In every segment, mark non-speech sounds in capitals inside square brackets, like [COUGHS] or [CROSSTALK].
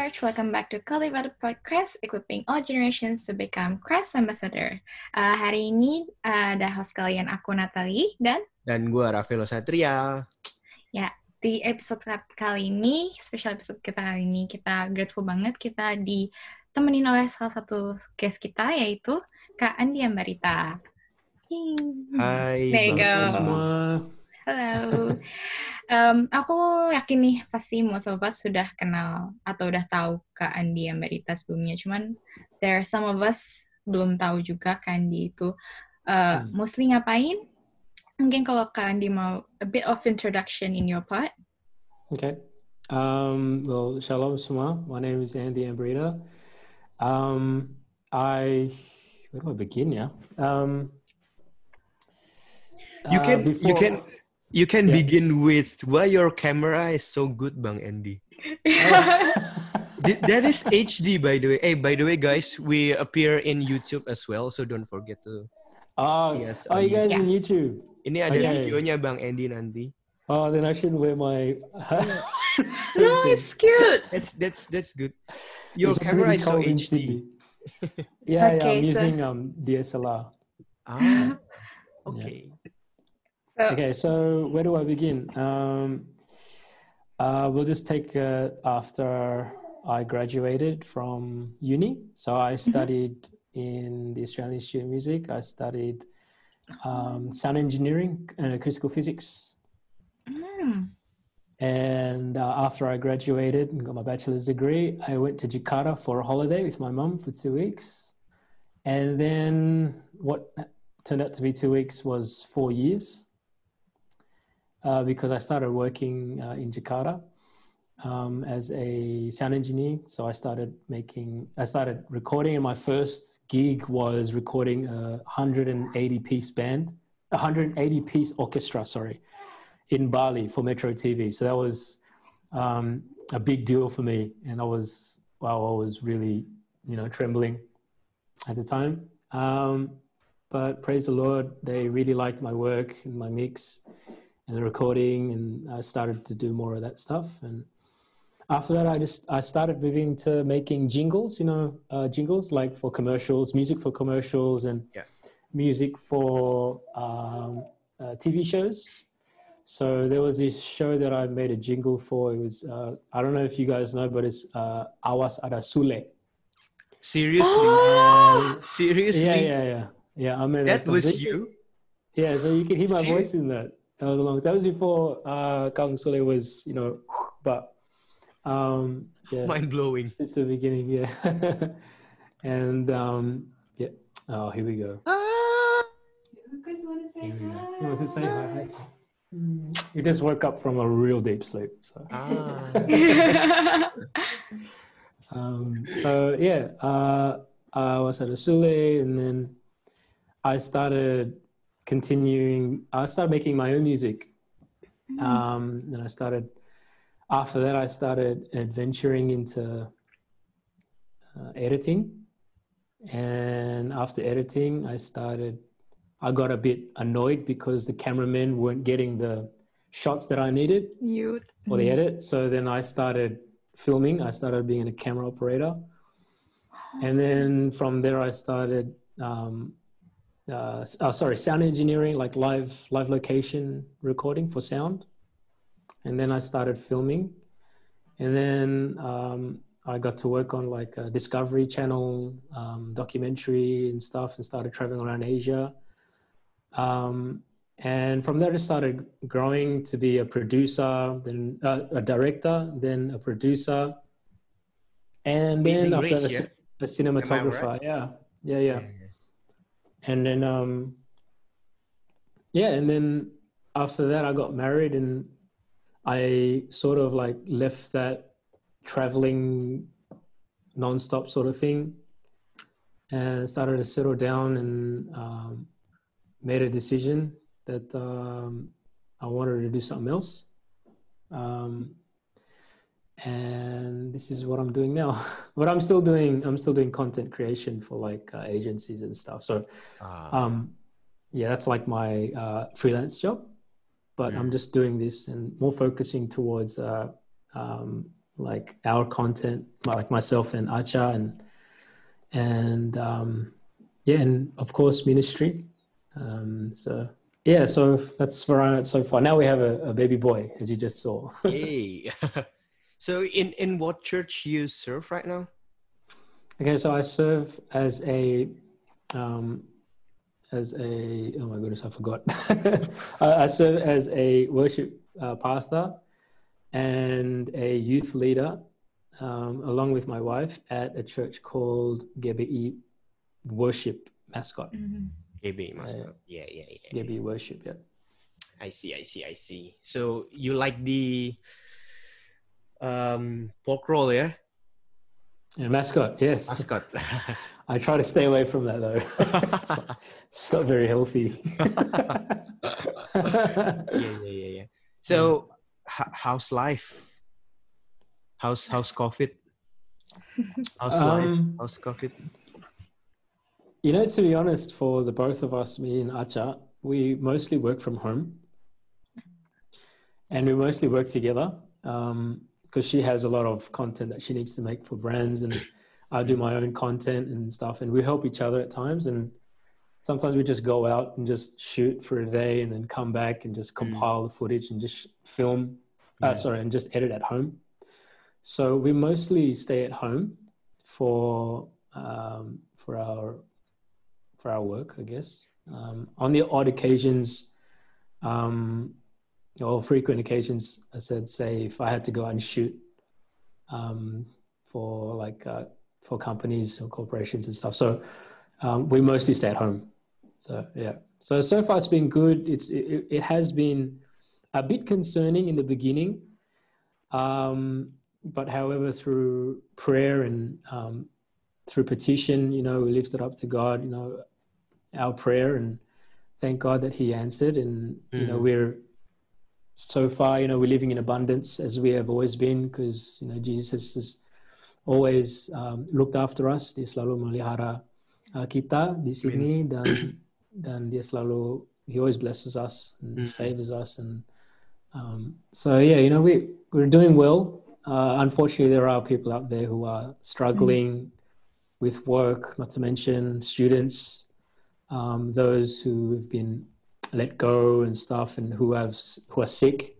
Church. Welcome back to Cultivated Podcast, equipping all generations to become Christ Ambassador. Uh, hari ini uh, ada host kalian aku Natalie dan dan gue Rafael Satria. Ya, di episode kali ini, special episode kita kali ini, kita grateful banget kita ditemenin oleh salah satu guest kita yaitu Kak Andi Ambarita. Hai. There you go. semua. Halo. Um, aku yakin nih pasti most of us sudah kenal atau udah tahu Kak Andi Ambarita sebelumnya. Cuman there are some of us belum tahu juga Kak Andi itu uh, Hmm. mostly ngapain. Mungkin kalau Kak Andi mau a bit of introduction in your part. Okay. Um, well, shalom semua. My name is Andy Ambrita. Um, I where do I begin? Yeah. Um, You uh, can you before- can you can Yeah. begin with why your camera is so good, Bang Andy. [LAUGHS] Th- that is HD by the way. Hey, by the way, guys, we appear in YouTube as well, so don't forget to. Oh, Yes, oh, you guys Yeah. on YouTube. Ini ada Yes. videonya Bang Andy nanti. Oh, then I shouldn't wear my. [LAUGHS] no, it's cute. That's that's that's good. Your It's camera really is so HD. Sydney. [LAUGHS] yeah, yeah. I'm so- using um DSLR. Ah, okay. So, Okay, so where do I begin? Um, uh, we'll just take uh, after I graduated from uni. So I studied in the Australian Institute of Music. I studied um, sound engineering and acoustical physics. mm, And uh, after I graduated and got my bachelor's degree, I went to Jakarta for a holiday with my mum for two weeks. And then what turned out to be two weeks was four years uh, because I started working uh, in Jakarta um, as a sound engineer. So I started making, I started recording, and my first gig was recording a 180 piece band, 180 piece orchestra, sorry in Bali for Metro TV. So that was um, a big deal for me, and I was wow, I was really you know trembling at the time. Um, but praise the Lord, they really liked my work and my mix and the recording, and I started to do more of that stuff. And after that, I just I started moving to making jingles, you know, uh, jingles like for commercials, music for commercials, and Yeah. music for um, uh, TV shows. So there was this show that I made a jingle for. It was uh, I don't know if you guys know, but it's uh, Awas Ada Sule. Seriously, Oh! And- seriously, yeah, yeah, yeah, yeah. I made that was you you. Yeah, so you can hear my Serious? voice in that. That was a long. That was before uh, Kang Sule was, you know, [LAUGHS] but um, yeah, Mind blowing. since the beginning, yeah. [LAUGHS] and um, yeah. Oh, here we go. Ah. you guys want to say Here we. He wants to say hi. Mm, He just woke up from a real deep sleep. So, Ah. [LAUGHS] um, so yeah, uh, I was at Asule, and then I started continuing. I started making my own music. Um, and I started. After that, I started adventuring into uh, editing, and after editing, I started. I got a bit annoyed because the cameramen weren't getting the shots that I needed you. for the edit. So then I started filming. I started being a camera operator, and then from there I started. Um, uh, oh, sorry, sound engineering, like live live location recording for sound, and then I started filming, and then um, I got to work on like a Discovery Channel um, documentary and stuff, and started traveling around Asia. Um, and from there, I started growing to be a producer, then uh, a director, then a producer, and then Amazing after a, a cinematographer. right? Yeah, yeah, yeah. And then, um, yeah, and then after that, I got married, and I sort of like left that traveling nonstop sort of thing, and started to settle down and um, made a decision that um, I wanted to do something else. Um, and this is what I'm doing now. [LAUGHS] but I'm still doing I'm still doing content creation for like uh, agencies and stuff. So Ah. um, yeah, that's like my uh, freelance job. But I'm just doing this and more focusing towards uh, um, like our content, like myself and Acha, and and um, yeah, and of course ministry. Um, so yeah, so that's where I'm at so far. Now we have a, a baby boy, as you just saw. [LAUGHS] Hey. [LAUGHS] so in in what church you serve right now? Okay, so I serve as a um, as a oh my goodness, I forgot. [LAUGHS] I, I serve as a worship uh, pastor and a youth leader, um, along with my wife, at a church called GBI Worship Mascot. Mm-hmm. GB mascot. yeah, yeah, yeah. GBI Worship, yeah. I see, I see, I see. So you like the um pork roll, yeah? And mascot, yes. Mascot. [LAUGHS] [LAUGHS] I try to stay away from that though. [LAUGHS] it's, not, it's not very healthy. yeah, yeah, yeah, yeah. So h- how's life? How's how's COVID? How's life? Um, How's COVID? You know, to be honest, for the both of us, me and Acha, we mostly work from home. And we mostly work together because she has a lot of content that she needs to make for brands, and I do my own content and stuff. And we help each other at times. And sometimes we just go out and just shoot for a day and then come back and just compile the footage and just film, Yeah. uh, sorry, and just edit at home. So we mostly stay at home for um, for our for our work, I guess. Um, on the odd occasions, um, or frequent occasions, I said, say, if I had to go out and shoot um, for like uh, for companies or corporations and stuff. So um, we mostly stay at home. So yeah. So so far it's been good. It's it, it has been a bit concerning in the beginning, um, but however, through prayer and um, through petition, you know, we lifted up to God, you know, our prayer and thank God that He answered. And you know, Mhm. we're so far, you know, we're living in abundance as we have always been because you know Jesus has always um, looked after us. Dia selalu melihara uh, kita di sini dan [CLEARS THROAT] dan dia selalu he always blesses us and Mhm. favors us and um, so yeah, you know, we we're doing well. Uh, unfortunately, there are people out there who are struggling with work, not to mention students, um, those who have been let go and stuff, and who have who are sick,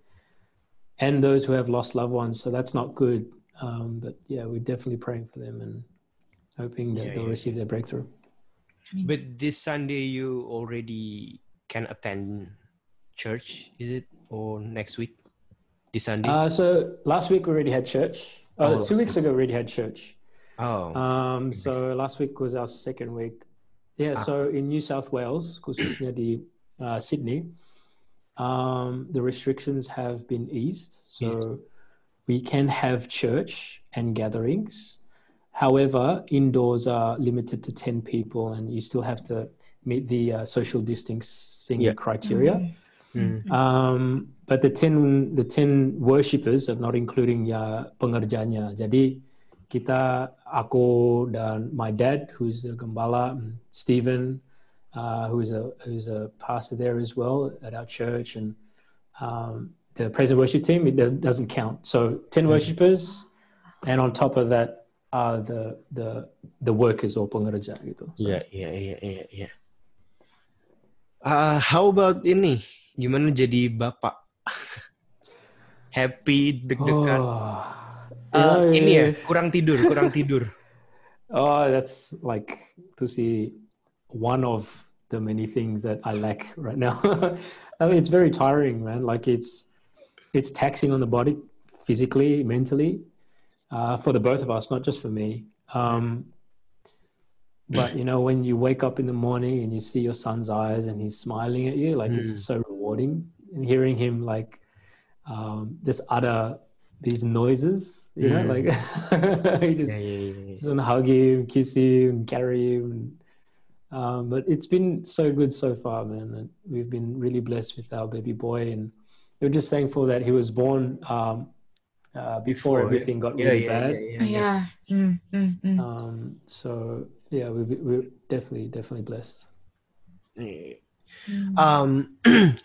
and those who have lost loved ones. So that's not good. Um, but yeah, we're definitely praying for them and hoping that Yeah, they'll yeah. receive their breakthrough. But this Sunday you already can attend church, is it? Or next week? This Sunday? Uh, so last week we already had church. Oh, Uh, two weeks ago we already had church. oh. Um, so last week was our second week. Yeah, Ah. so in New South Wales, because it's near di uh, Sydney, um, the restrictions have been eased. So we can have church and gatherings. However, indoors are limited to 10 people and you still have to meet the uh, social distancing Yeah. criteria. Mm. Um, but the ten the ten worshippers are not including ya pengerjanya. Jadi kita aku dan my dad who's the gembala, Stephen uh, who's a who's a pastor there as well at our church, and um, the present worship team it does- doesn't count. So ten worshippers, and on top of that are the the the workers or pengerja gitu. So, Yeah, yeah, yeah, yeah, yeah. Uh, how about ini? Gimana jadi bapak? [LAUGHS] Happy, deg-degan. Oh, Uh, know, ini ya, kurang tidur, kurang tidur. [LAUGHS] Oh, that's like to see one of the many things that I lack right now. [LAUGHS] I mean, it's very tiring, man. Like it's it's taxing on the body, physically, mentally, uh, for the both of us, not just for me. Um, but you know, when you wake up in the morning and you see your son's eyes and he's smiling at you, like Mm. it's so rewarding. And hearing him like um, just utter these noises, you know, Mm. like [LAUGHS] he just yeah, yeah, yeah. just want to hug him, kiss him, carry him. Um, but it's been so good so far, man. And we've been really blessed with our baby boy, and we're just thankful that he was born um, uh, before Before, everything got Yeah, really yeah, bad. yeah, yeah, yeah. Yeah. Mm, mm, mm. Um, so yeah, we, we're definitely definitely blessed. Um, [CLEARS THROAT]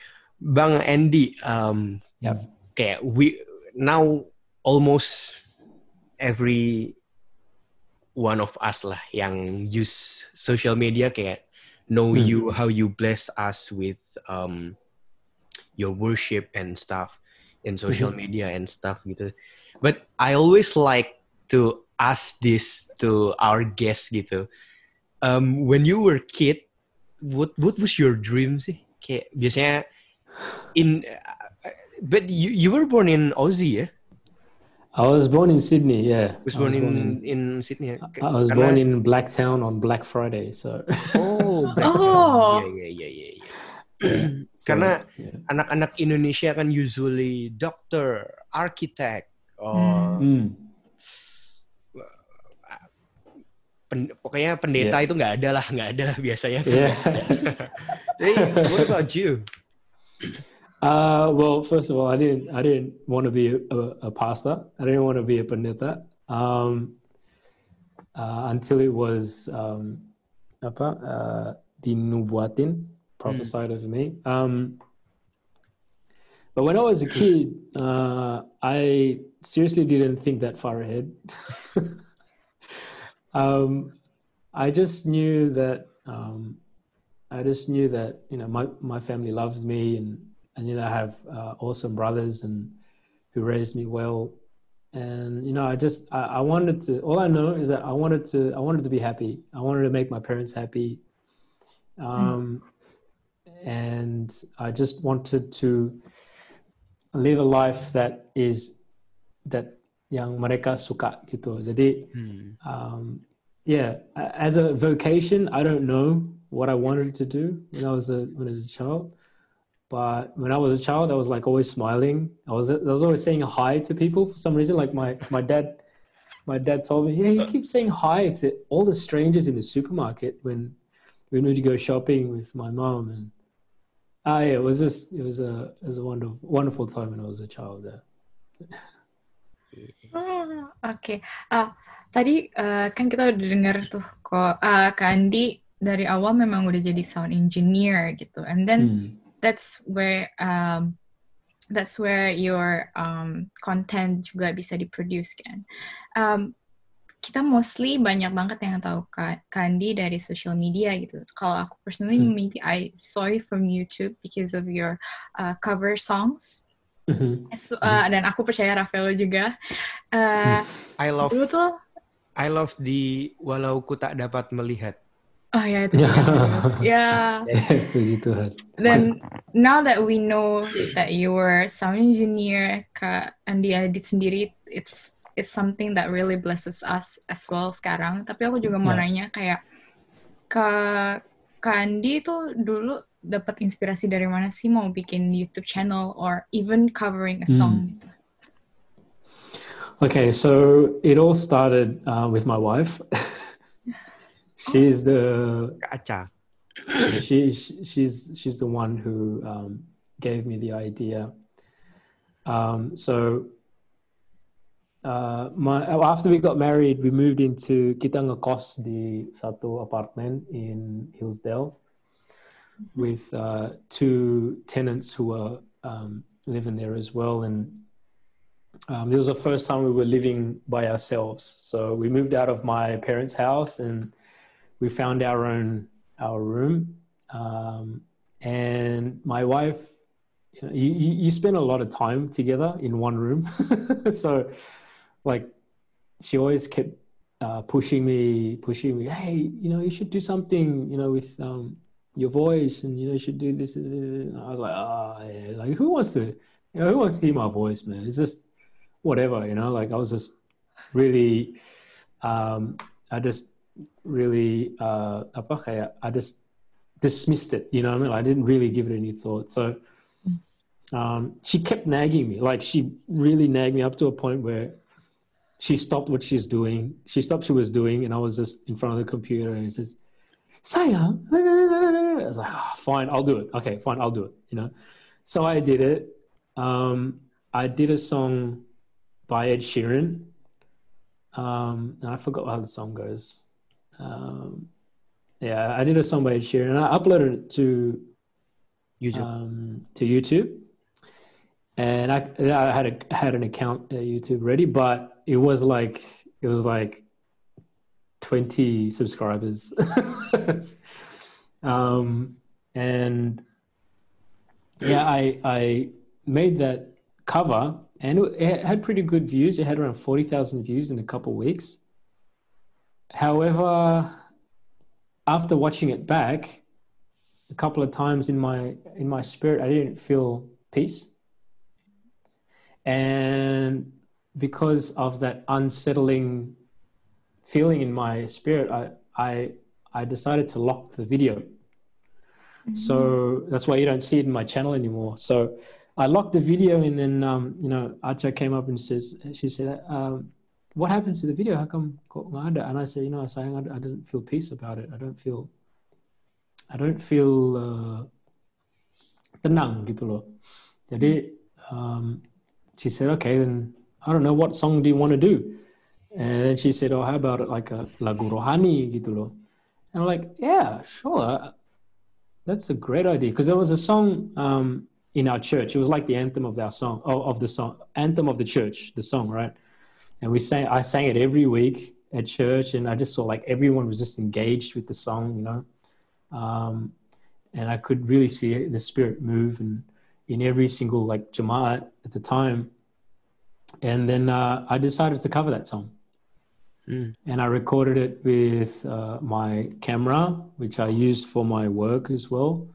Bang Andy, um, Yep. kayak we now almost every one of us lah yang use social media kayak know Hmm. you how you bless us with um your worship and stuff in social Mhm. media and stuff gitu. But I always like to ask this to our guests gitu. Um, when you were kid, what what was your dream sih? Kayak biasanya in uh, but you you were born in Aussie ya? I was born in Sydney. Yeah, Was I born in, born in Sydney ya? I was Karena- born in Blacktown on Black Friday. So, Oh, Oh. Iya, iya, iya, iya. so, Karena yeah. anak-anak Indonesia kan usually doctor, architect, or Mm. pen- pokoknya pendeta itu nggak ada lah, nggak ada lah biasanya. yeah. [LAUGHS] Hey, what about you? Uh, well, first of all, I didn't. I didn't want to be a, a pastor. I didn't want to be a pendeta um, uh, until it was um, apa uh, dinubuatin prophesied of me. Um, but when I was a kid, uh, I seriously didn't think that far ahead. [LAUGHS] um, I just knew that. Um, I just knew that you know my, my family loved me and and you know I have uh, awesome brothers and who raised me well and you know I just I, I wanted to all I know is that I wanted to I wanted to be happy I wanted to make my parents happy um, and I just wanted to live a life that is that yang mereka suka gitu jadi Hmm. um, yeah, as a vocation, I don't know what I wanted to do when I was a when I was a child. But when I was a child, I was like always smiling. I was I was always saying hi to people for some reason. Like my my dad, my dad told me, "Yeah, you [LAUGHS] keep saying hi to all the strangers in the supermarket when we need to go shopping with my mom." And ah, yeah, it was just it was a it was a wonderful wonderful time when I was a child. There. Oh, Oke, Ah, tadi eh, kan kita udah dengar tuh kok eh, Kak Andi dari awal memang udah jadi sound engineer gitu, and then Hmm. That's where um, that's where your um, content juga bisa diproduce kan. Um, kita mostly banyak banget yang tahu Kandi dari social media gitu. Kalau aku personally Hmm. maybe I saw you from YouTube because of your uh, cover songs. Mhm. So, uh, dan aku percaya Rafaelo juga. Uh, I love dulu tuh, I love the walau ku tak dapat melihat. Oh itu. [LAUGHS] ya. [LAUGHS] Puji Tuhan. Then now that we know that you were sound engineer, Kak Andi Adit sendiri, it's it's something that really blesses us as well sekarang. Tapi aku juga mau Ya. nanya kayak Kak Kak Andi itu dulu dapat inspirasi dari mana sih mau bikin YouTube channel or even covering a song? gitu? Okay, so it all started uh, with my wife. [LAUGHS] she's the Kak Acha. she, she's she's the one who um, gave me the idea. Um, so uh, my after we got married, we moved into kita ngekos di satu apartment in Hillsdale with uh, two tenants who were um, living there as well, and um, this was the first time we were living by ourselves. So we moved out of my parents' house and we found our own our room. Um, and my wife, you, know, you, you spend a lot of time together in one room. [LAUGHS] so, like, she always kept uh, pushing me, pushing me. Hey, you know, you should do something. You know, with um, your voice, and you know, you should do this. this, this." And I was like, ah, yeah. Like, who wants to, you know, who wants to hear my voice, man? It's just whatever, you know. Like, I was just really, um, I just really, uh, apa kayak, I just dismissed it. You know what I mean? I didn't really give it any thought. So um, she kept nagging me. Like she really nagged me up to a point where she stopped what she's doing. She stopped what she was doing, and I was just in front of the computer, and it says, "Sayang," I was like, oh, "Fine, I'll do it. Okay, fine, I'll do it." You know. So I did it. Um, I did a song by Ed Sheeran. Um, and I forgot how the song goes. Um, yeah, I did a song by Ed Sheeran, and I uploaded it to YouTube. um, to YouTube, and I, I had a had an account at YouTube ready, but it was like it was like 20 subscribers. [LAUGHS] Um, and yeah i i made that cover and it, had pretty good views. It had around 40000 views in a couple of weeks however after watching it back a couple of times in my in my spirit i didn't feel peace and because of that unsettling feeling in my spirit, I I I decided to lock the video. Mm-hmm. So that's why you don't see it in my channel anymore. So I locked the video, and then um, you know Acha came up and says she said, um, "What happened to the video? How come And I said, you know, I saying I, I didn't feel peace about it. I don't feel, I don't feel uh, tenang gitu loh. Jadi um, she said, okay, then I don't know what song do you want to do? And then she said, oh, how about like a lagu rohani gitu loh. And I'm like, yeah, sure. That's a great idea. Because there was a song um, in our church. It was like the anthem of our song, of the song, anthem of the church, the song, right? And we sang, I sang it every week at church. And I just saw like everyone was just engaged with the song, you know. Um, and I could really see the spirit move and in every single like Jamaat at the time. And then uh, I decided to cover that song. Mm. And I recorded it with uh, my camera, which I used for my work as well.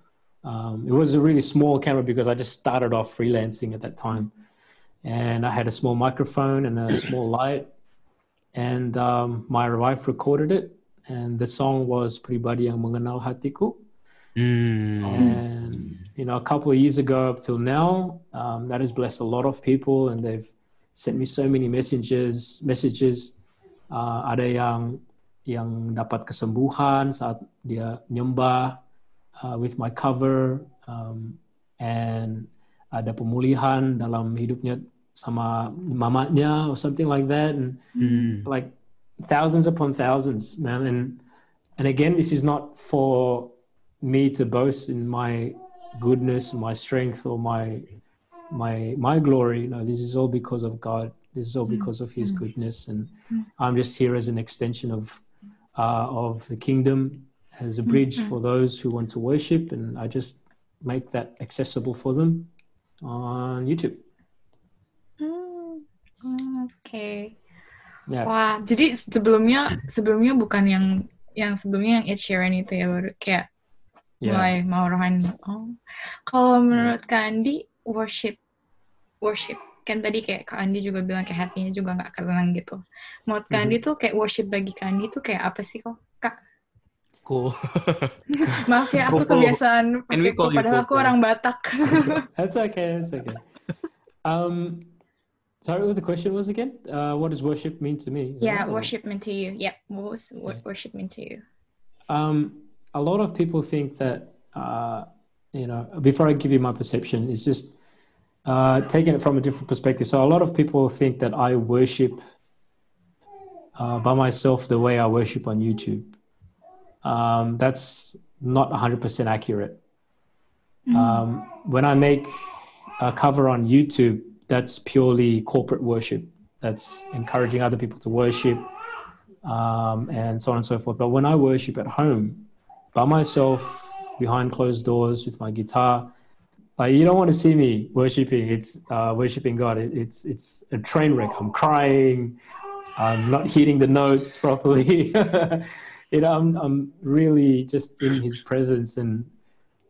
Um, it was a really small camera because I just started off freelancing at that time. And I had a small microphone and a [COUGHS] small light. And um, my wife recorded it. And the song was Pribadi Yang Mengenal Hatiku. Mm. And you know, a couple of years ago up till now, um, that has blessed a lot of people, and they've sent me so many messages. Messages. Uh, ada yang yang dapat kesembuhan saat dia nyembah uh, with my cover, um, and ada pemulihan dalam hidupnya sama mamanya or something like that, and mm. like thousands upon thousands, man. And and again, this is not for me to boast in my goodness, my strength, or my my my glory. No, this is all because of God. This is all mm. because of His mm. goodness, and mm. I'm just here as an extension of uh, of the kingdom, as a bridge for those who want to worship, and I just make that accessible for them on YouTube. Oke. Okay. Yeah. Wah, jadi sebelumnya sebelumnya bukan yang yang sebelumnya yang Ed Sheeran itu ya baru kayak yeah. mulai mau rohani. Oh, kalau menurut yeah. Kak Andi worship worship kan tadi kayak Kak Andi juga bilang kayak happy juga nggak kenang gitu. Menurut Kak Andi mm-hmm. tuh kayak worship bagi Kak Andi tuh kayak apa sih kok Kak? Cool. [LAUGHS] Maaf ya aku kebiasaan pakai padahal aku orang Batak. [LAUGHS] that's okay, that's okay. Um, sorry, what the question was again? Uh, what does worship mean to me? Is yeah, worship mean to you. Yep, what was what worship mean to you? Um, a lot of people think that uh, you know before i give you my perception it's just uh, taking it from a different perspective so a lot of people think that i worship uh, by myself the way i worship on youtube um, that's not 100% accurate mm. um, when i make a cover on youtube that's purely corporate worship that's encouraging other people to worship um, and so on and so forth but when i worship at home by myself behind closed doors with my guitar. Like you don't want to see me worshiping. It's uh, worshiping God. It, it's it's a train wreck. I'm crying. I'm not hitting the notes [LAUGHS] properly. [LAUGHS] you know, I'm I'm really just in His presence and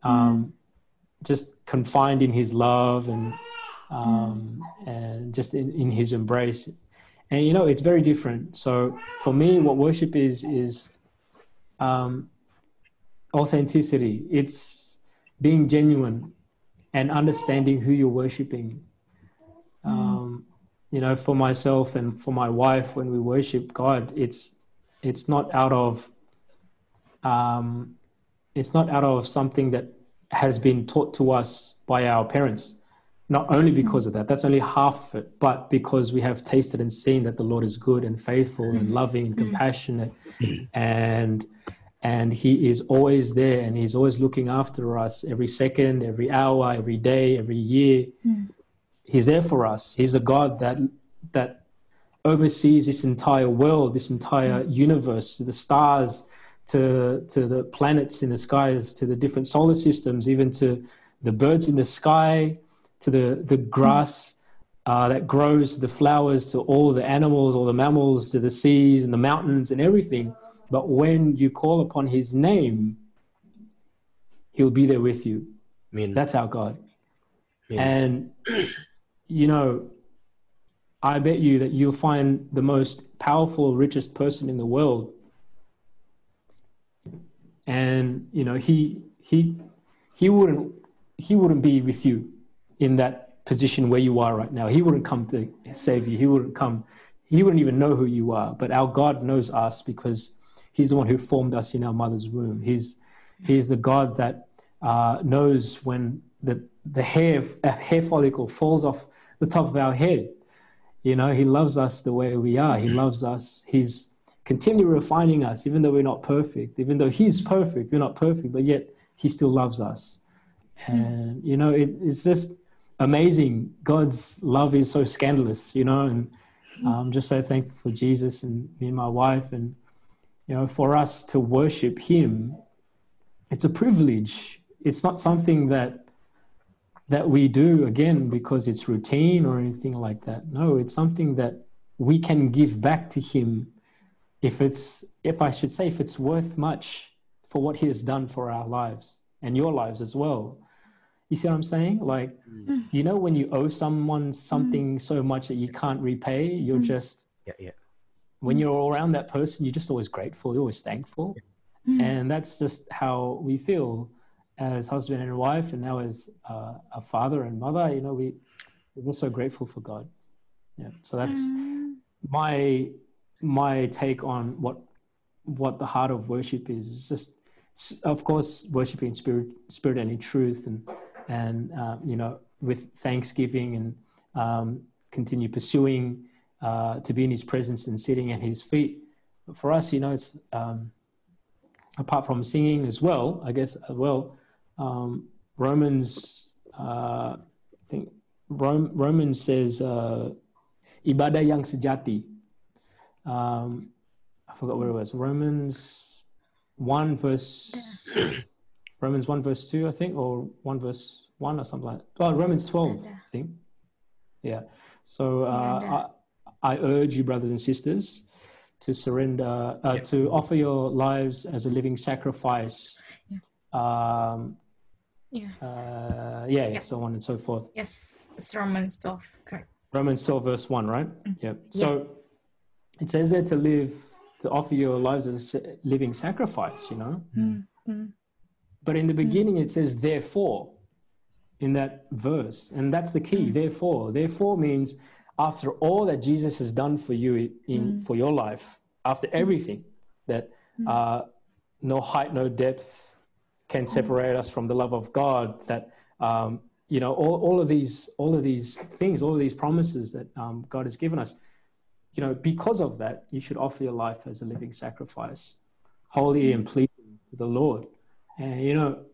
um, just confined in His love and um, and just in, in His embrace. And you know, it's very different. So for me, what worship is is um, authenticity. It's being genuine and understanding who you're worshiping. Um, you know, for myself and for my wife, when we worship God, it's it's not out of um, it's not out of something that has been taught to us by our parents. Not only because of that, that's only half of it, but because we have tasted and seen that the Lord is good and faithful and mm. loving and mm. compassionate. And and he is always there and he's always looking after us every second every hour every day every year. Mm. he's there for us. He's a god that that oversees this entire world, this entire universe, the stars, to, to the planets in the skies, to the different solar systems, even to the birds in the sky, to the, the grass uh, that grows, the flowers, to all the animals, all the mammals, to the seas and the mountains and everything. But when you call upon his name, he'll be there with you. I mean, That's our God. And, you know, I bet you that you'll find the most powerful, richest person in the world. And, you know, he, he, he wouldn't, he wouldn't be with you in that position where you are right now. He wouldn't come to save you. He wouldn't come, he wouldn't even know who you are. But our God knows us because he's the one who formed us in our mother's womb. He's, he's the God that uh, knows when the, the hair, hair follicle falls off the top of our head. You know, he loves us the way we are. He loves us. He's continually refining us, even though we're not perfect, even though he's perfect, we're not perfect, but yet he still loves us. And, you know, it, it's just amazing. God's love is so scandalous, you know, and I'm just so thankful for Jesus and me and my wife. And, you know, for us to worship him, it's a privilege. It's not something that that we do again because it's routine or anything like that. No, it's something that we can give back to him if it's if I should say if it's worth much for what he has done for our lives and your lives as well. You see what I'm saying? Like mm. you know when you owe someone mm. something so much that you can't repay, you're mm. just yeah, yeah. when you're around that person, you're just always grateful, you're always thankful. And that's just how we feel as husband and wife, and now as uh, a father and mother. You know, we, we're so grateful for God. Yeah. So that's my my take on what what the heart of worship is. It's just, of course, worshiping in spirit, spirit and in truth, and and uh, you know, with thanksgiving and um, continue pursuing uh, to be in His presence and sitting at His feet. But for us, you know, it's um, apart from singing as well, I guess as well. Um, Romans, uh, I think Rom- Romans says uh, ibadah yang sejati. Um, I forgot what it was. Romans one verse [CLEARS THROAT] Romans one verse two, I think, or one verse one or something like that. Oh, Romans twelve, I think. Yeah. So uh, I, I urge you, brothers and sisters, to surrender, uh, to offer your lives as a living sacrifice. Um, Yeah. uh, yeah, Yeah. so on and so forth. Yes. It's Romans 12. Correct. Romans 12, verse 1, right? Yeah. So it says there to live, to offer your lives as a living sacrifice, you know? Mm, mm, But in the hmm. beginning, it says, therefore, in that verse. And that's the key, hmm. therefore. Therefore means after all that Jesus has done for you in hmm. for your life, after everything, that uh, no height, no depth can separate us from the love of God, that um, you know, all, all of these, all of these things, all of these promises that um, God has given us, you know, because of that, you should offer your life as a living sacrifice, holy and pleasing to the Lord. And you know,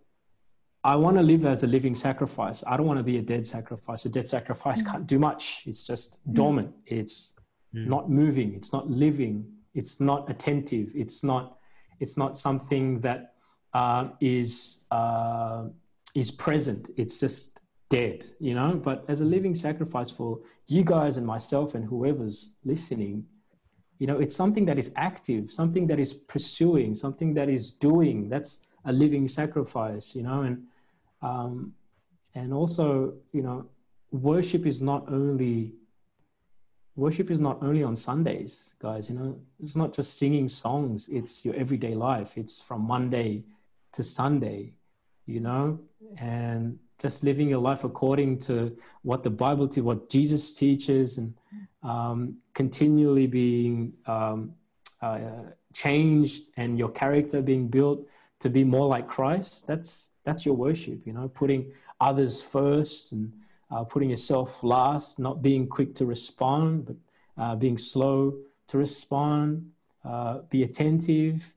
I want to live as a living sacrifice. I don't want to be a dead sacrifice. A dead sacrifice can't do much. It's just dormant. It's not moving. It's not living. It's not attentive. It's not. It's not something that uh, is uh, is present. It's just dead, you know. But as a living sacrifice for you guys and myself and whoever's listening, you know, it's something that is active, something that is pursuing, something that is doing. That's a living sacrifice, you know, and um, and also, you know, worship is not only worship is not only on Sundays, guys. You know, it's not just singing songs. It's your everyday life. It's from Monday to Sunday, you know, and just living your life according to what the Bible, to what Jesus teaches, and um, continually being um, uh, changed and your character being built to be more like Christ. That's that's your worship, you know, putting others first and uh, putting yourself last, not being quick to respond, but uh, being slow to respond, uh, be attentive.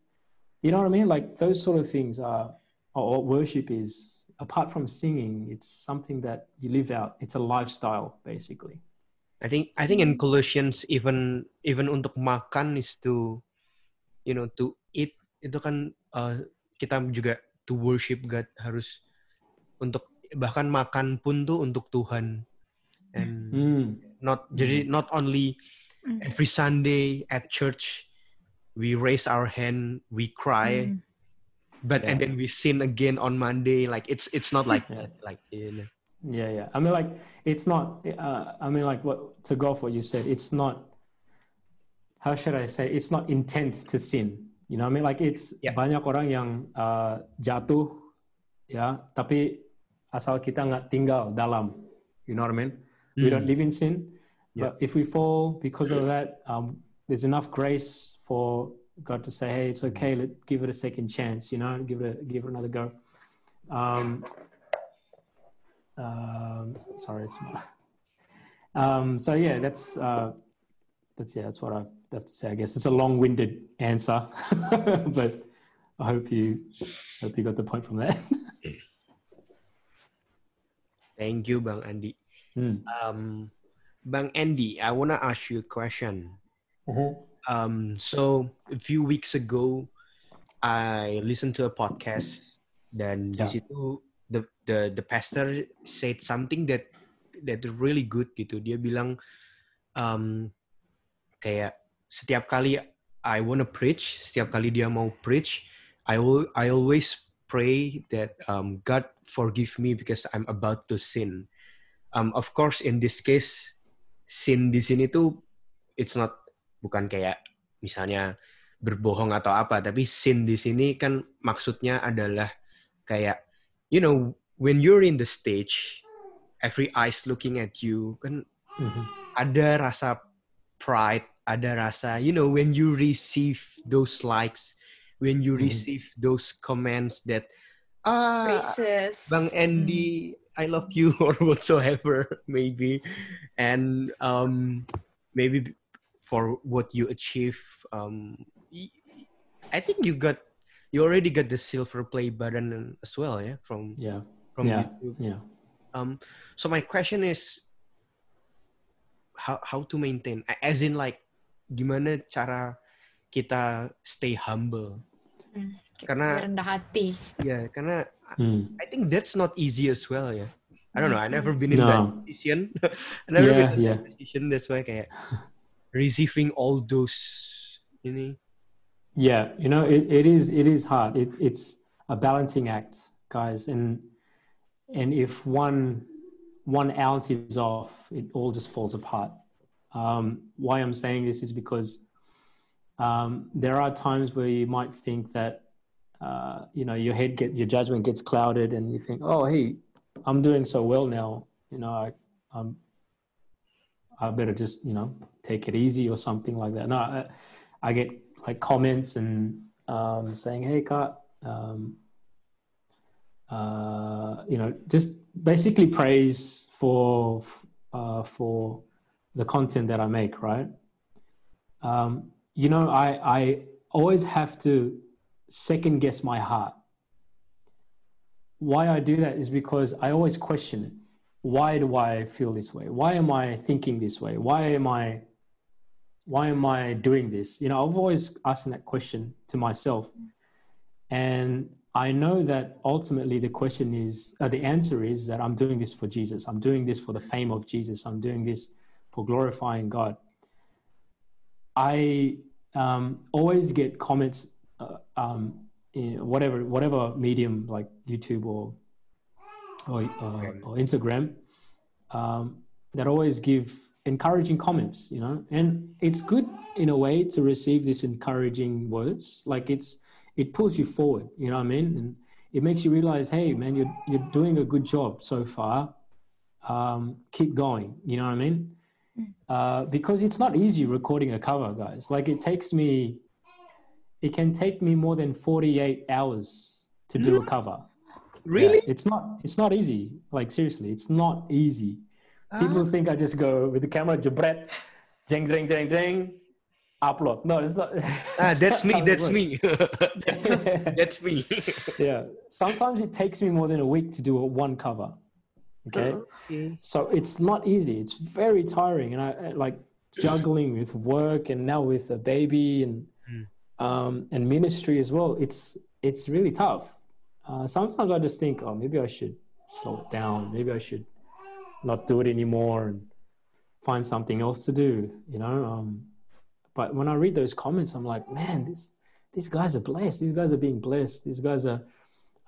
You know what I mean? Like those sort of things are, are what worship is. Apart from singing, it's something that you live out. It's a lifestyle, basically. I think I think in Colossians even even untuk makan is to you know to eat itu kan uh, kita juga to worship God harus untuk bahkan makan pun tuh untuk Tuhan and Mm. not jadi not only Mm. every Sunday at church we raise our hand we cry Mm. but and Yeah. then we sin again on Monday like it's it's not like Yeah. that [LAUGHS] like you know. Yeah, yeah. I mean, like, it's not. Uh, I mean, like, what to go off what you said. It's not. How should I say? It's not intent to sin. You know, what I mean, like, it's Yeah. banyak orang yang uh, jatuh, ya. Tapi asal kita nggak tinggal dalam. You know what I mean? We don't live in sin, Yeah. but if we fall because of that, um, there's enough grace for God to say, "Hey, it's okay. Let give it a second chance." You know, give it a, give it another go. Um, um, sorry, it's um, so yeah, that's uh, that's yeah, that's what I have to say. I guess it's a long-winded answer, [LAUGHS] but I hope you hope you got the point from that. [LAUGHS] thank you Bang Andy. Hmm. um Bang Andy I wanna ask you a question Um, so a few weeks ago, I listened to a podcast, dan di Yeah. situ the the the pastor said something that that really good gitu. Dia bilang um, kayak setiap kali I wanna preach, setiap kali dia mau preach, I will I always pray that um, God forgive me because I'm about to sin. Um, of course, in this case, sin di sini tuh it's not bukan kayak misalnya berbohong atau apa, tapi sin di sini kan maksudnya adalah kayak you know when you're in the stage, every eyes looking at you kan Mhm. ada rasa pride, ada rasa you know when you receive those likes, when you Mhm. receive those comments that ah Praises. Bang Andy, I love you [LAUGHS] or whatsoever, maybe, and um, maybe for what you achieve, um, y- I think you got, you already got the silver play button as well, yeah, from Yeah, from Yeah. YouTube. yeah. Um, so my question is, how how to maintain, as in like, gimana cara kita stay humble? Karena rendah hati. ya, karena Hmm. I think that's not easy as well, yeah. I don't know. I never been in No. that position. [LAUGHS] I never Yeah, been in yeah. that position. That's why kayak receiving all those ini. Yeah, you know, it, it is it is hard. It, it's a balancing act, guys, and and if one one ounce is off, it all just falls apart. Um, why I'm saying this is because um, there are times where you might think that uh, you know your head get your judgment gets clouded, and you think, oh, hey, I'm doing so well now. You know, I, I'm I better just you know take it easy or something like that. No, I, I get like comments and um, saying, "Hey, Kat, um, uh, you know, just basically praise for uh, for the content that I make, right? Um, you know, I I always have to second guess my heart. Why I do that is because I always question it. Why do I feel this way? Why am I thinking this way? Why am I why am I doing this? You know, I've always asking that question to myself. And I know that ultimately the question is, uh, the answer is that I'm doing this for Jesus. I'm doing this for the fame of Jesus. I'm doing this for glorifying God. I um, always get comments, uh, um, in whatever whatever medium like YouTube or or, uh, or Instagram, um, that always give encouraging comments. You know, and it's good in a way to receive these encouraging words. Like it's it pulls you forward. You know what I mean? And it makes you realize, hey, man, you're you're doing a good job so far. Um, keep going. You know what I mean? Uh, because it's not easy recording a cover, guys. Like it takes me, it can take me more than forty-eight hours to do a cover. [LAUGHS] Really? Yeah, it's not. It's not easy. Like seriously, it's not easy. People think I just go with the camera, jabret, jing, jing, jing, jing, upload. No, it's not. Ah, that's me. That's me. that's me. yeah. Sometimes it takes me more than a week to do a one cover. Okay. Okay. So it's not easy. It's very tiring, and I I like juggling with work and now with a baby and Mm. um, and ministry as well. It's it's really tough. Uh, sometimes I just think, oh, maybe I should slow it down. Maybe I should not do it anymore and find something else to do. You know. Um, but when I read those comments, I'm like, man, this these guys are blessed. These guys are being blessed. These guys are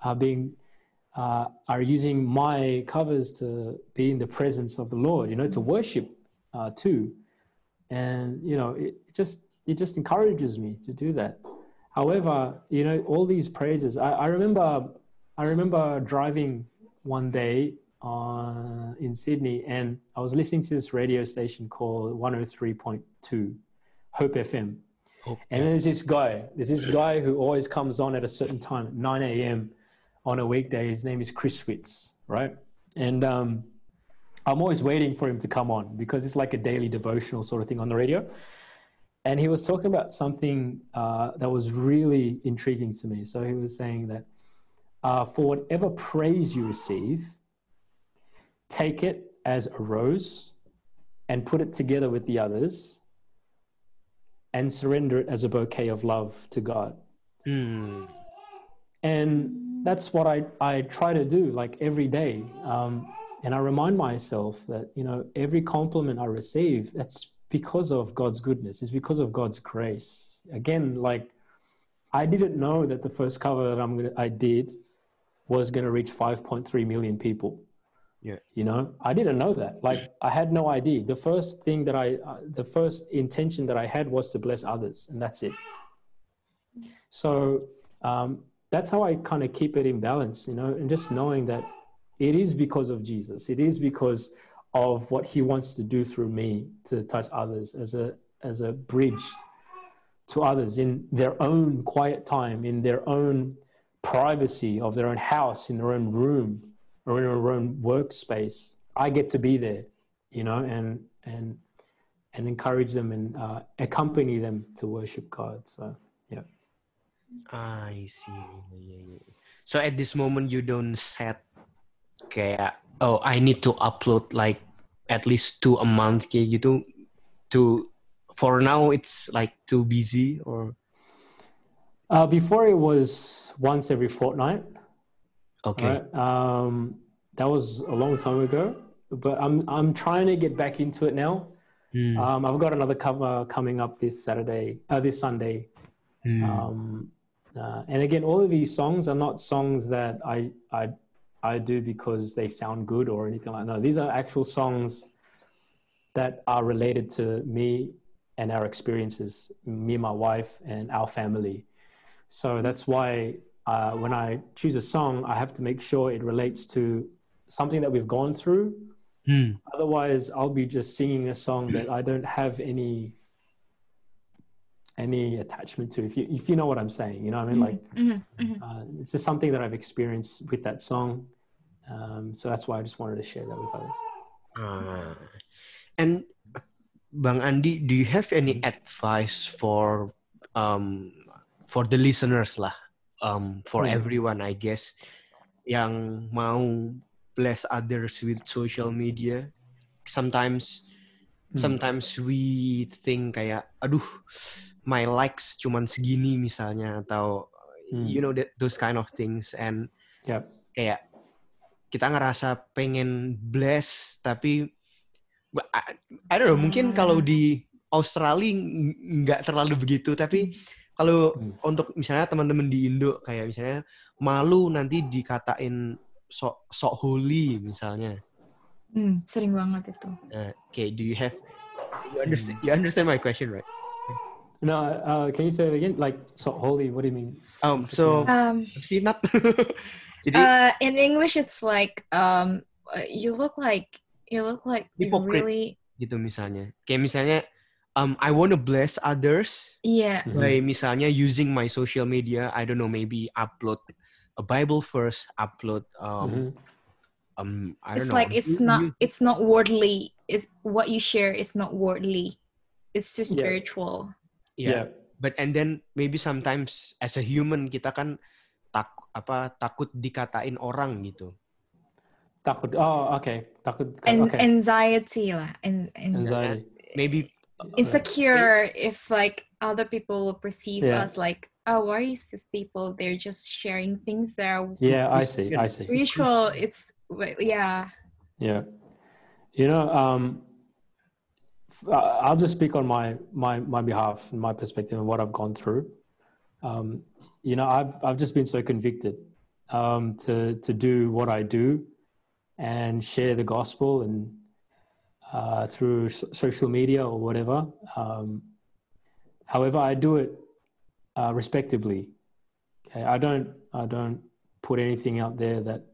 are being uh, are using my covers to be in the presence of the Lord, you know, to worship uh, too. And you know, it just it just encourages me to do that. However, you know, all these praises. I, I remember I remember driving one day uh, in Sydney, and I was listening to this radio station called 103.2 Hope FM. Hope. And there's this guy, there's this guy who always comes on at a certain time, 9 a.m. on a weekday. His name is Chris Witz, right? And um, I'm always waiting for him to come on because it's like a daily devotional sort of thing on the radio. And he was talking about something uh, that was really intriguing to me. So he was saying that uh, for whatever praise you receive, take it as a rose and put it together with the others and surrender it as a bouquet of love to God. Hmm. And that's what I, I try to do like every day. Um, and I remind myself that, you know, every compliment I receive, that's because of God's goodness, it's because of God's grace. Again, like I didn't know that the first cover that I'm gonna, I did was going to reach 5.3 million people. Yeah. You know, I didn't know that. Like I had no idea. The first thing that I, uh, the first intention that I had was to bless others, and that's it. So um, that's how I kind of keep it in balance, you know, and just knowing that it is because of Jesus. It is because of what He wants to do through me to touch others as a as a bridge to others in their own quiet time, in their own privacy of their own house, in their own room, or in their own workspace. I get to be there, you know, and and and encourage them and uh, accompany them to worship God. So. I see. So at this moment you don't set kayak oh I need to upload like at least two a month kayak gitu to for now it's like too busy or Uh, before it was once every fortnight. okay. Right? Um, that was a long time ago, but I'm I'm trying to get back into it now. Hmm. Um, I've got another cover coming up this Saturday, uh, this Sunday. Hmm. Um, uh, and again, all of these songs are not songs that I I I do because they sound good or anything like that. No, these are actual songs that are related to me and our experiences, me and my wife and our family. So that's why uh, when I choose a song, I have to make sure it relates to something that we've gone through. Hmm. Otherwise, I'll be just singing a song that I don't have any any attachment to. If you if you know what I'm saying, you know what I mean. Like Mhm, mhm. uh, it's just something that I've experienced with that song. Um, so that's why I just wanted to share that with others. Ah. And Bang Andy, do you have any advice for um for the listeners lah, um for Hmm. everyone I guess yang mau bless others with social media? Sometimes Hmm. sometimes we think kayak aduh my likes cuman segini misalnya atau Hmm. you know that those kind of things and Yep. kayak kita ngerasa pengen bless tapi I, I don't know mungkin kalau di Australia ng- nggak terlalu begitu tapi kalau Hmm. untuk misalnya teman-teman di Indo kayak misalnya malu nanti dikatain sok sok holy misalnya Hmm, sering banget itu. Nah, okay do you have you understand you understand my question right No, uh, can you say it again? Like so holy? What do you mean? um so Um, see not jadi uh, in English, it's like um, uh, you look like you look like you Hypocrite. really gitu misalnya kayak misalnya um I wanna bless others yeah. Mhm. by misalnya using my social media I don't know maybe upload a Bible verse upload um Mhm. um I don't It's know like it's you- not you- it's not worldly. It's what you share is not worldly. It's too Yeah. Spiritual. yeah. but and then maybe sometimes as a human kita kan tak apa takut dikatain orang gitu Takut. Oh, okay. Takut. and okay. anxiety lah, and, Anxiety. Maybe insecure if like other people will perceive Yeah. us like oh why is these people they're just sharing things that are Yeah, I see. I see. spiritual it's wait, yeah Yeah. You know, um, I'll just speak on my, my, my behalf and my perspective and what I've gone through. Um, you know, I've, I've just been so convicted um, to, to do what I do and share the gospel and uh, through so- social media or whatever. Um, however, I do it uh, respectably. Okay, I don't, I don't put anything out there that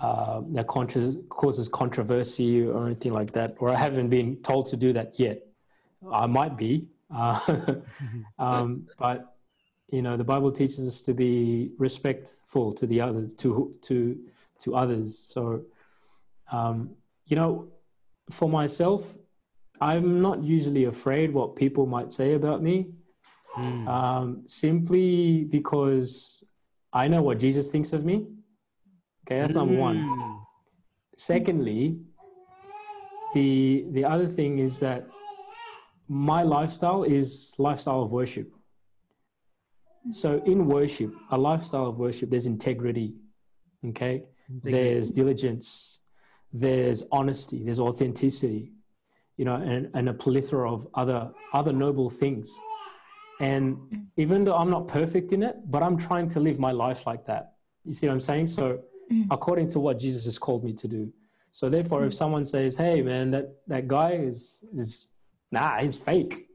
uh, that contra- causes controversy or anything like that, or I haven't been told to do that yet. I might be, uh, [LAUGHS] um, but you know, the Bible teaches us to be respectful to the others, to to to others. So, um, you know, for myself, I'm not usually afraid what people might say about me, Hmm. um, simply because I know what Jesus thinks of me. Okay, that's number one. Hmm. Secondly, the the other thing is that my lifestyle is lifestyle of worship. So in worship, a lifestyle of worship, there's integrity. Okay, there's diligence, there's honesty, there's authenticity, you know, and, and a plethora of other other noble things. And even though I'm not perfect in it, but I'm trying to live my life like that. You see what I'm saying? So Mm. according to what Jesus has called me to do. So therefore, if mm. someone says, "Hey, man, that that guy is is nah, he's fake,"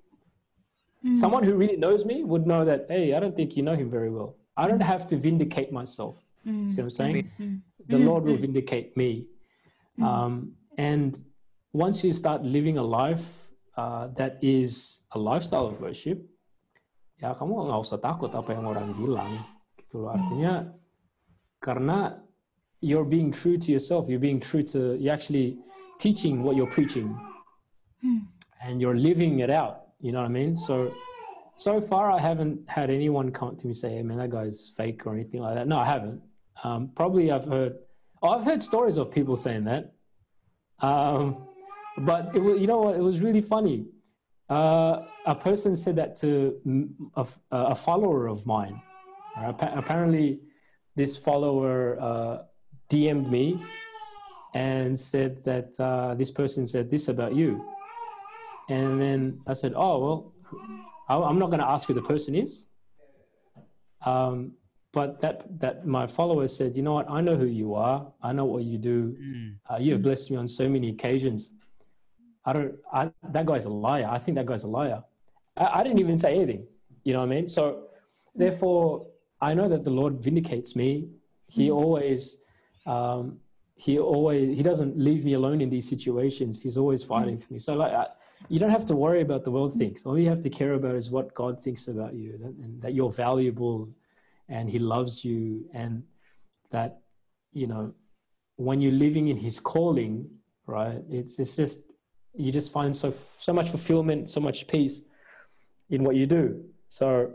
mm. someone who really knows me would know that. Hey, I don't think you know him very well. I don't have to vindicate myself. See what I'm saying? The Lord will vindicate me. Um, and once you start living a life uh, that is a lifestyle of worship, ya kamu nggak usah takut apa yang orang bilang. Gitu loh. Artinya karena you're being true to yourself, you're being true to, you're actually teaching what you're preaching, and you're living it out. You know what I mean? So, so far I haven't had anyone come up to me say, "Hey, man, that guy's fake" or anything like that. No, I haven't. Um, probably I've heard. Oh, I've heard stories of people saying that. Um, but it was, you know what? It was really funny. Uh, a person said that to a, a, follower of mine. Apparently, this follower uh, DM'd me and said that uh, this person said this about you. And then I said, "Oh well, I'm not going to ask who the person is." Um, but that that my follower said, "You know what? I know who you are. I know what you do. Uh, you have blessed me on so many occasions. I don't. I, that guy's a liar. I think that guy's a liar. I, I didn't even say anything. You know what I mean? So, therefore, I know that the Lord vindicates me. He always, um, he always, he doesn't leave me alone in these situations. He's always fighting for me. So, like, I, you don't have to worry about the world thinks. All you have to care about is what God thinks about you, that, and that you're valuable, and He loves you, and that, you know, when you're living in His calling, right? It's it's just you just find so so much fulfillment, so much peace in what you do. So,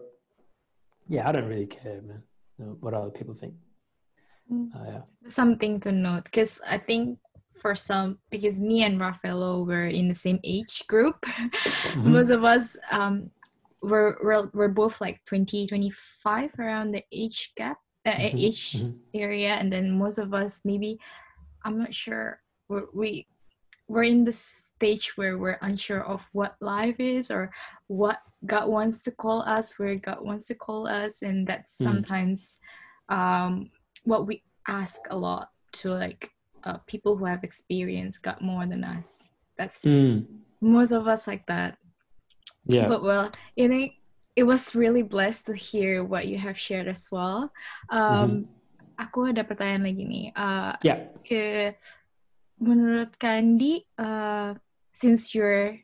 yeah, I don't really care, man, what other people think. Uh, yeah. something to note because I think for some because me and Raffaello were in the same age group [LAUGHS] Mm-hmm. most of us um were, were we're both like 20 25 around the age gap uh, Mhm, age mhm. area and then most of us maybe I'm not sure we're, we we're in the stage where we're unsure of what life is or what God wants to call us where God wants to call us and that's Mm. sometimes um what we ask a lot to like uh, people who have experienced God more than us. That's Mm, most of us like that. Yeah. but well you know it was really blessed to hear what you have shared as well. Um aku ada pertanyaan lagi nih. Uh, yeah. ke menurut Kandi uh, since you're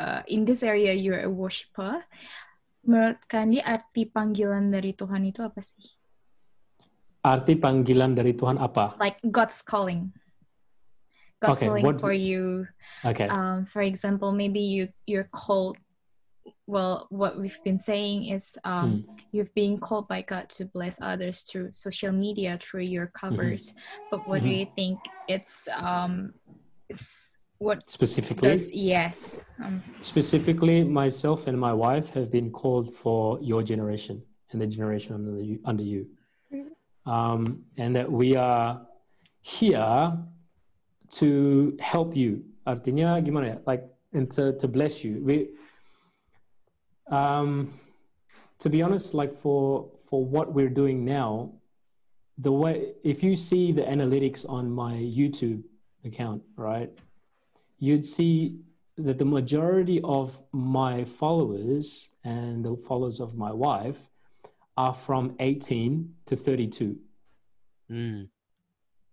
uh, in this area you're a worshiper menurut Kandi arti panggilan dari Tuhan itu apa sih Arti panggilan dari Tuhan apa? like God's calling God's Okay, calling what- for you Okay. um, for example maybe you you're called well, what we've been saying is um, you've been called by God to bless others through social media, through your covers. But what do Mhm. you think it's um, it's what Specifically, does yes um, specifically, myself and my wife have been called for your generation and the generation under you, under you, um, and that we are here to help you. Artinya gimana ya? Like and to, to bless you. We, um, to be honest, like for for what we're doing now, the way if you see the analytics on my YouTube account, right, you'd see that the majority of my followers and the followers of my wife are from 18 to 32. Mm.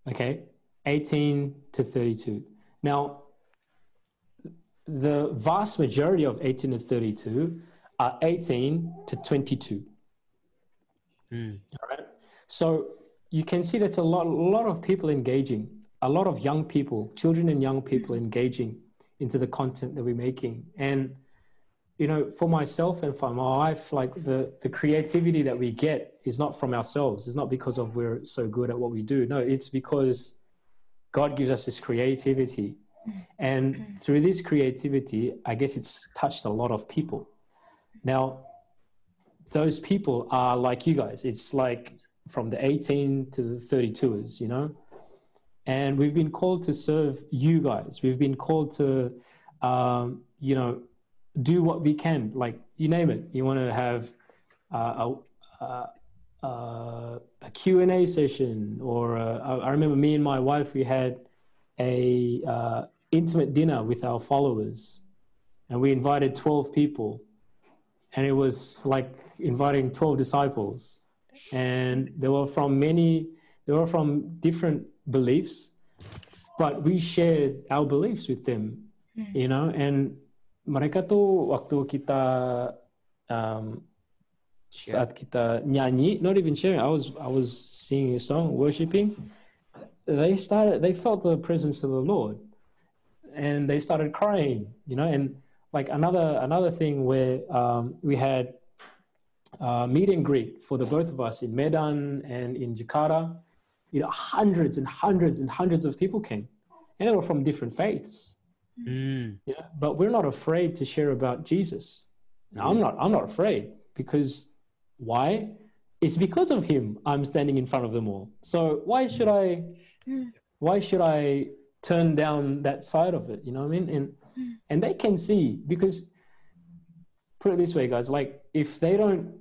Okay, 18 to 32. Now, the vast majority of 18 to 32 are 18 to 22. Mm. All right. So you can see that's a lot, a lot of people engaging, a lot of young people, children and young people engaging into the content that we're making. And, you know, for myself and for my wife, like the, the creativity that we get is not from ourselves. It's not because of we're so good at what we do. No, it's because God gives us this creativity. And through this creativity, I guess it's touched a lot of people. Now, those people are like you guys. It's like from the 18 to the 32ers, you know? And we've been called to serve you guys. We've been called to, um, you know, do what we can. Like, you name it. You want to have uh, a, a, a, a Q&A session or uh, I I remember me and my wife, we had a uh, intimate dinner with our followers and we invited 12 people and it was like inviting 12 disciples and they were from many they were from different beliefs but we shared our beliefs with them you know and mereka tuh waktu kita um, saat kita nyanyi not even sharing I was I was singing a song worshiping they started they felt the presence of the Lord and they started crying you know and like another another thing where um, we had uh, meet and greet for the both of us in Medan and in Jakarta. You know, hundreds and hundreds and hundreds of people came, and they were from different faiths. Mm. Yeah, but we're not afraid to share about Jesus. Now, I'm mm. not. I'm not afraid because why? It's because of him I'm standing in front of them all. So why mm. should I? Mm. Why should I turn down that side of it? You know what I mean? And and they can see because put it this way, guys. Like if they don't,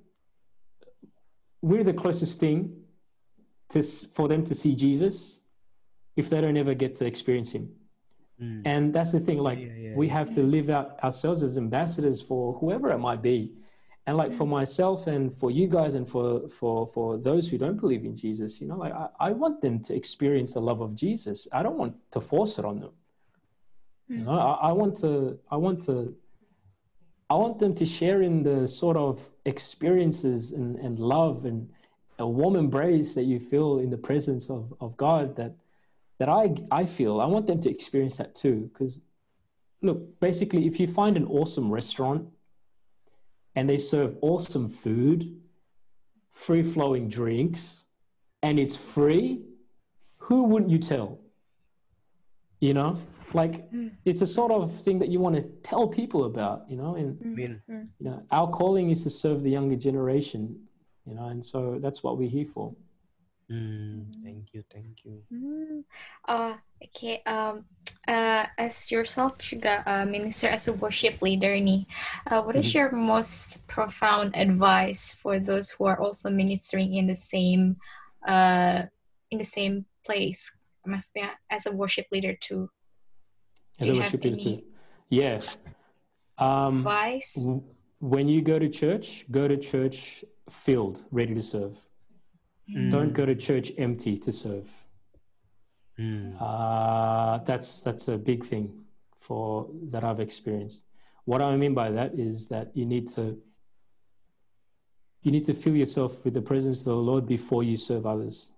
we're the closest thing to for them to see Jesus. If they don't ever get to experience him. Mm. And that's the thing, like Yeah, yeah, we have to live out ourselves as ambassadors for whoever it might be. And like for myself and for you guys and for for for those who don't believe in Jesus, you know, like I, I want them to experience the love of Jesus. I don't want to force it on them. You know, I, I want to I want to I want them to share in the sort of experiences and, and love and a warm embrace that you feel in the presence of, of God that that I I feel. I want them to experience that too. Because look, basically if you find an awesome restaurant and they serve awesome food, free flowing drinks, and it's free, who wouldn't you tell? You know? Like hmm. it's a sort of thing that you want to tell people about, you know, and I mean, hmm. you know, our calling is to serve the younger generation, you know, and so that's what we're here for. Mm, thank you, thank you. Hmm. Uh, okay. Um, uh, as yourself juga uh, minister as a worship leader nih, uh, what is your most profound advice for those who are also ministering in the same, uh, in the same place? Maksudnya as a worship leader too. As a worship leader any- too. Yeah. Um, Advice? w- when you go to church, go to church filled, ready to serve. Don't go to church empty to serve. Mm. Uh, that's that's a big thing for that I've experienced. What I mean by that is that you need to you need to fill yourself with the presence of the Lord before you serve others,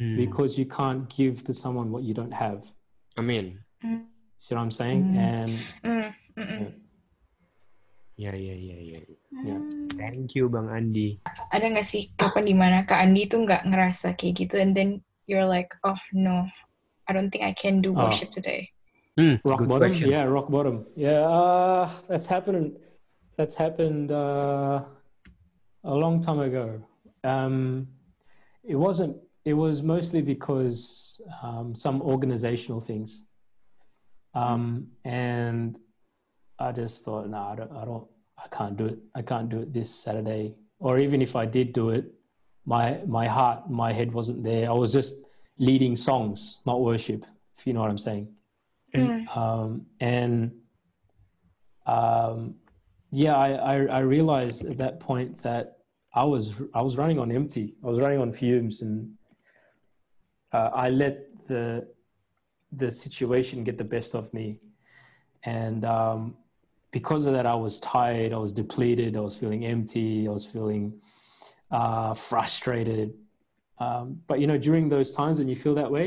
Mm. because you can't give to someone what you don't have. I mean, See what I'm saying? And Mm, Ya ya ya ya. Ya. Hmm. Thank you Bang Andi. Ada nggak sih kapan di mana Kak Andi tuh nggak ngerasa kayak gitu and then you're like, oh no, I don't think I can do Oh. worship today. Hmm, rock good bottom question. yeah rock bottom yeah uh, that's happened that's happened uh, a long time ago um, it wasn't it was mostly because um, some organizational things um, and i just thought no I don't, I don't i can't do it i can't do it this saturday or even if i did do it my my heart my head wasn't there i was just leading songs not worship if you know what i'm saying Hmm. um, and um, yeah, I, I, I realized at that point that I was I was running on empty. I was running on fumes, and uh, I let the the situation get the best of me. And um, because of that, I was tired. I was depleted. I was feeling empty. I was feeling uh, frustrated. Um, but you know, during those times when you feel that way,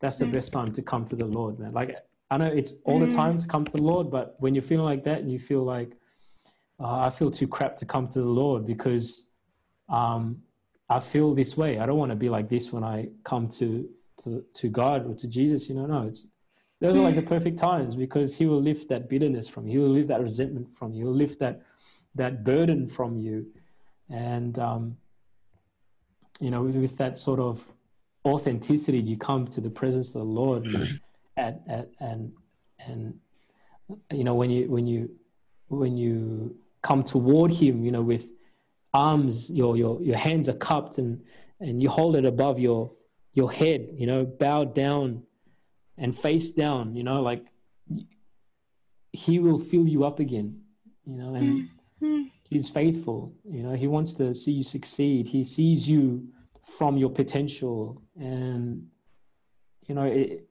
that's the Mm. best time to come to the Lord, man. Like I know it's all the Mm. time to come to the Lord, but when you're feeling like that and you feel like uh, I feel too crap to come to the Lord because um, I feel this way. I don't want to be like this when I come to to to God or to Jesus. You know, no, it's those are like the perfect times because He will lift that bitterness from you. He will lift that resentment from you. He will lift that that burden from you, and um, you know, with, with that sort of authenticity, you come to the presence of the Lord, and [CLEARS THROAT] at, at, and and you know when you when you when you come toward Him, you know, with arms, your your your hands are cupped, and and you hold it above your your head, you know, bowed down and face down, you know, like He will fill you up again, you know, and Mm. He's faithful. You know, he wants to see you succeed. He sees you from your potential, and you know, it,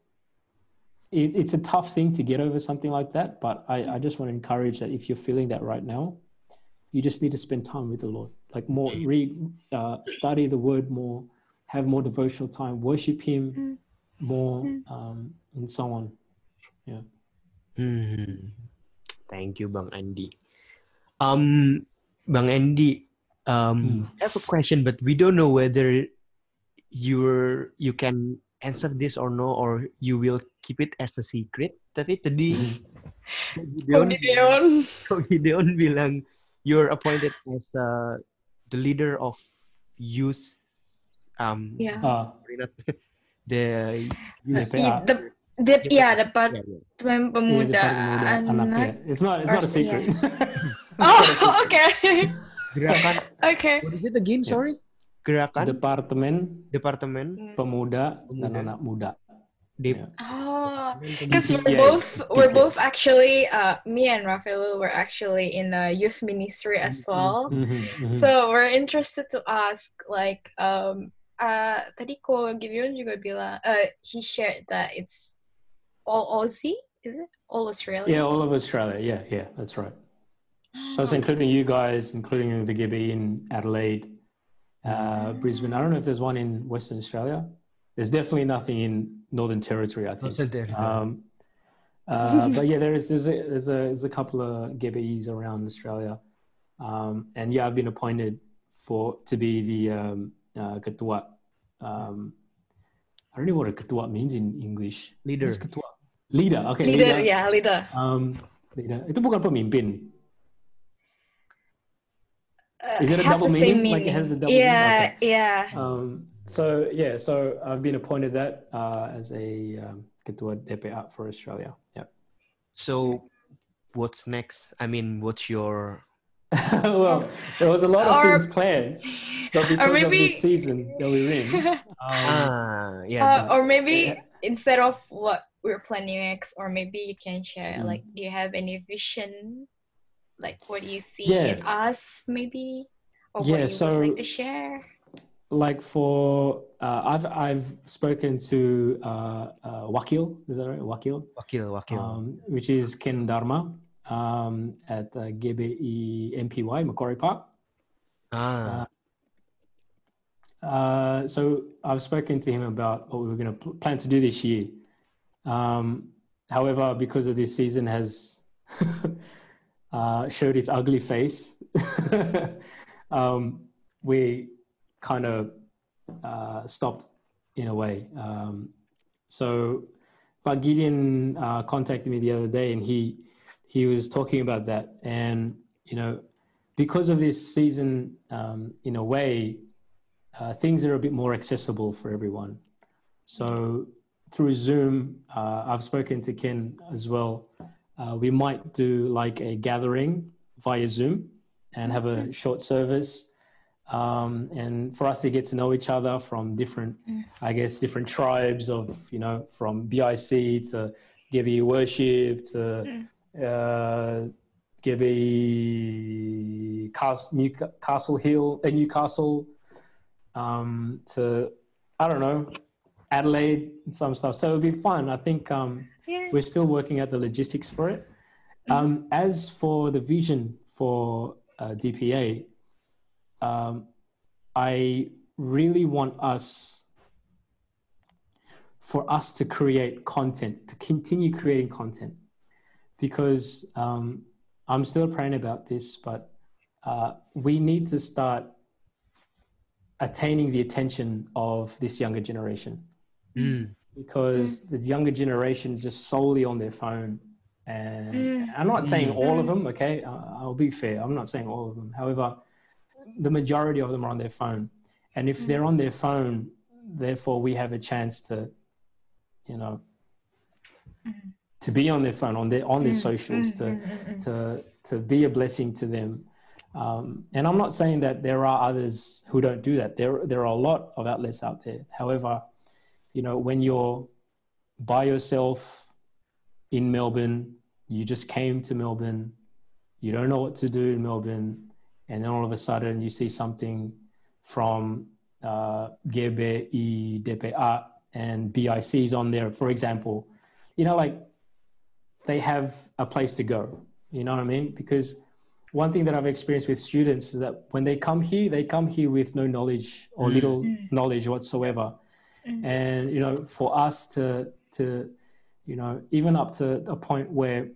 it it's a tough thing to get over something like that. But I, I just want to encourage that if you're feeling that right now, you just need to spend time with the Lord. Like more, read, uh, study the Word more, have more devotional time, worship Him more, um, and so on. yeah Hmm. Thank you, Bang andy Um, Bang andy um, I have a question, but we don't know whether you're you can answer this or no, or you will keep it as a secret. Tapi tadi Oh, Gideon, Gideon. Gideon bilang you're appointed as uh, the leader of youth. Um, Yeah. Uh, not the youth. DPA. The, the, yeah, Departemen Yeah, yeah. Pemuda yeah, Departemen Pemuda Anak, Anak. yeah. It's not. It's not a secret. [LAUGHS] Oh, okay. Gerakan. okay. What is it again? Sorry. Gerakan Departemen Departemen Pemuda dan Pemuda. Anak Muda. Yeah. Oh, because we're Yeah, both we're both actually uh me and Rafael were actually in the youth ministry as Mhm. well. Mhm, mhm. So we're interested to ask like um uh tadi ko Gideon juga bilang uh he shared that it's all Aussie, is it? All Australian? yeah, all of Australia. Yeah, yeah, that's right. So it's Oh. including you guys, including the Gibby in Adelaide, uh, Brisbane. I don't know if there's one in Western Australia. There's definitely nothing in Northern Territory. I think. Um, uh, [LAUGHS] but yeah, there is there's a, there's a there's a couple of Gebbies around Australia, um, and yeah, I've been appointed for to be the um, uh, ketua. Um, I don't know what a ketua means in English. Leader. What's ketua? Leader. Okay. Leader, yeah, leader. Um, leader. Itu bukan pemimpin. Uh, Is it a has double the same meaning? Like it has the double yeah, meaning? yeah. Um, so yeah, so I've been appointed that uh, as a um, ketua DPA for Australia. Yeah. So, what's next? I mean, what's your [LAUGHS] well, there was a lot of Or- things planned, but [LAUGHS] or because of maybe this season that we're in, [LAUGHS] um, ah yeah uh, or maybe Yeah. instead of what we're planning next, or maybe you can share Mm. like, do you have any vision? Like, what do you see Yeah. in us, maybe, or what Yeah, you so- would like to share? like for uh, I've I've spoken to uh, uh, Wakil, is that right? Wakil, wakil wakil um, which is Ken Dharma um, at uh, GBE MPY Macquarie Park. ah Uh, so I've spoken to him about what we were going to pl- plan to do this year. Um, however, because of this season has [LAUGHS] uh, showed its ugly face, [LAUGHS] um, we kind of uh, stopped in a way. Um, so, but Gideon uh, contacted me the other day, and he he was talking about that, and you know, because of this season, um, in a way, uh, things are a bit more accessible for everyone. So through Zoom, uh, I've spoken to Ken as well. Uh, we might do like a gathering via Zoom and have a short service. Um, and for us to get to know each other from different, I guess, different tribes of, you know, from BIC to Gibby Worship to uh, Gibby Castle, Newcastle Hill, uh, Newcastle um, to, I don't know, Adelaide and some stuff. So it'll be fun. I think um, Yeah. we're still working out the logistics for it. Um, as for the vision for uh, DPA, um, I really want us for us to create content, to continue creating content, because um, I'm still praying about this, but uh, we need to start attaining the attention of this younger generation Mm. because the younger generation is just solely on their phone. And I'm not saying all of them, okay? I'll be fair. I'm not saying all of them. However, the majority of them are on their phone. And if they're on their phone, therefore we have a chance to, you know, to be on their phone, on their on their mm, socials, mm, to mm, to to be a blessing to them. Um, and I'm not saying that there are others who don't do that. There there are a lot of outlets out there. However, you know, when you're by yourself in Melbourne, you just came to Melbourne, you don't know what to do in Melbourne, and then all of a sudden you see something from uh, GBI, DPA, uh, and BICs on there, for example, you know, like they have a place to go. You know what I mean? Because one thing that I've experienced with students is that when they come here, they come here with no knowledge or mm. little mm. knowledge whatsoever. Mm. And you know, for us to to you know, even up to a point where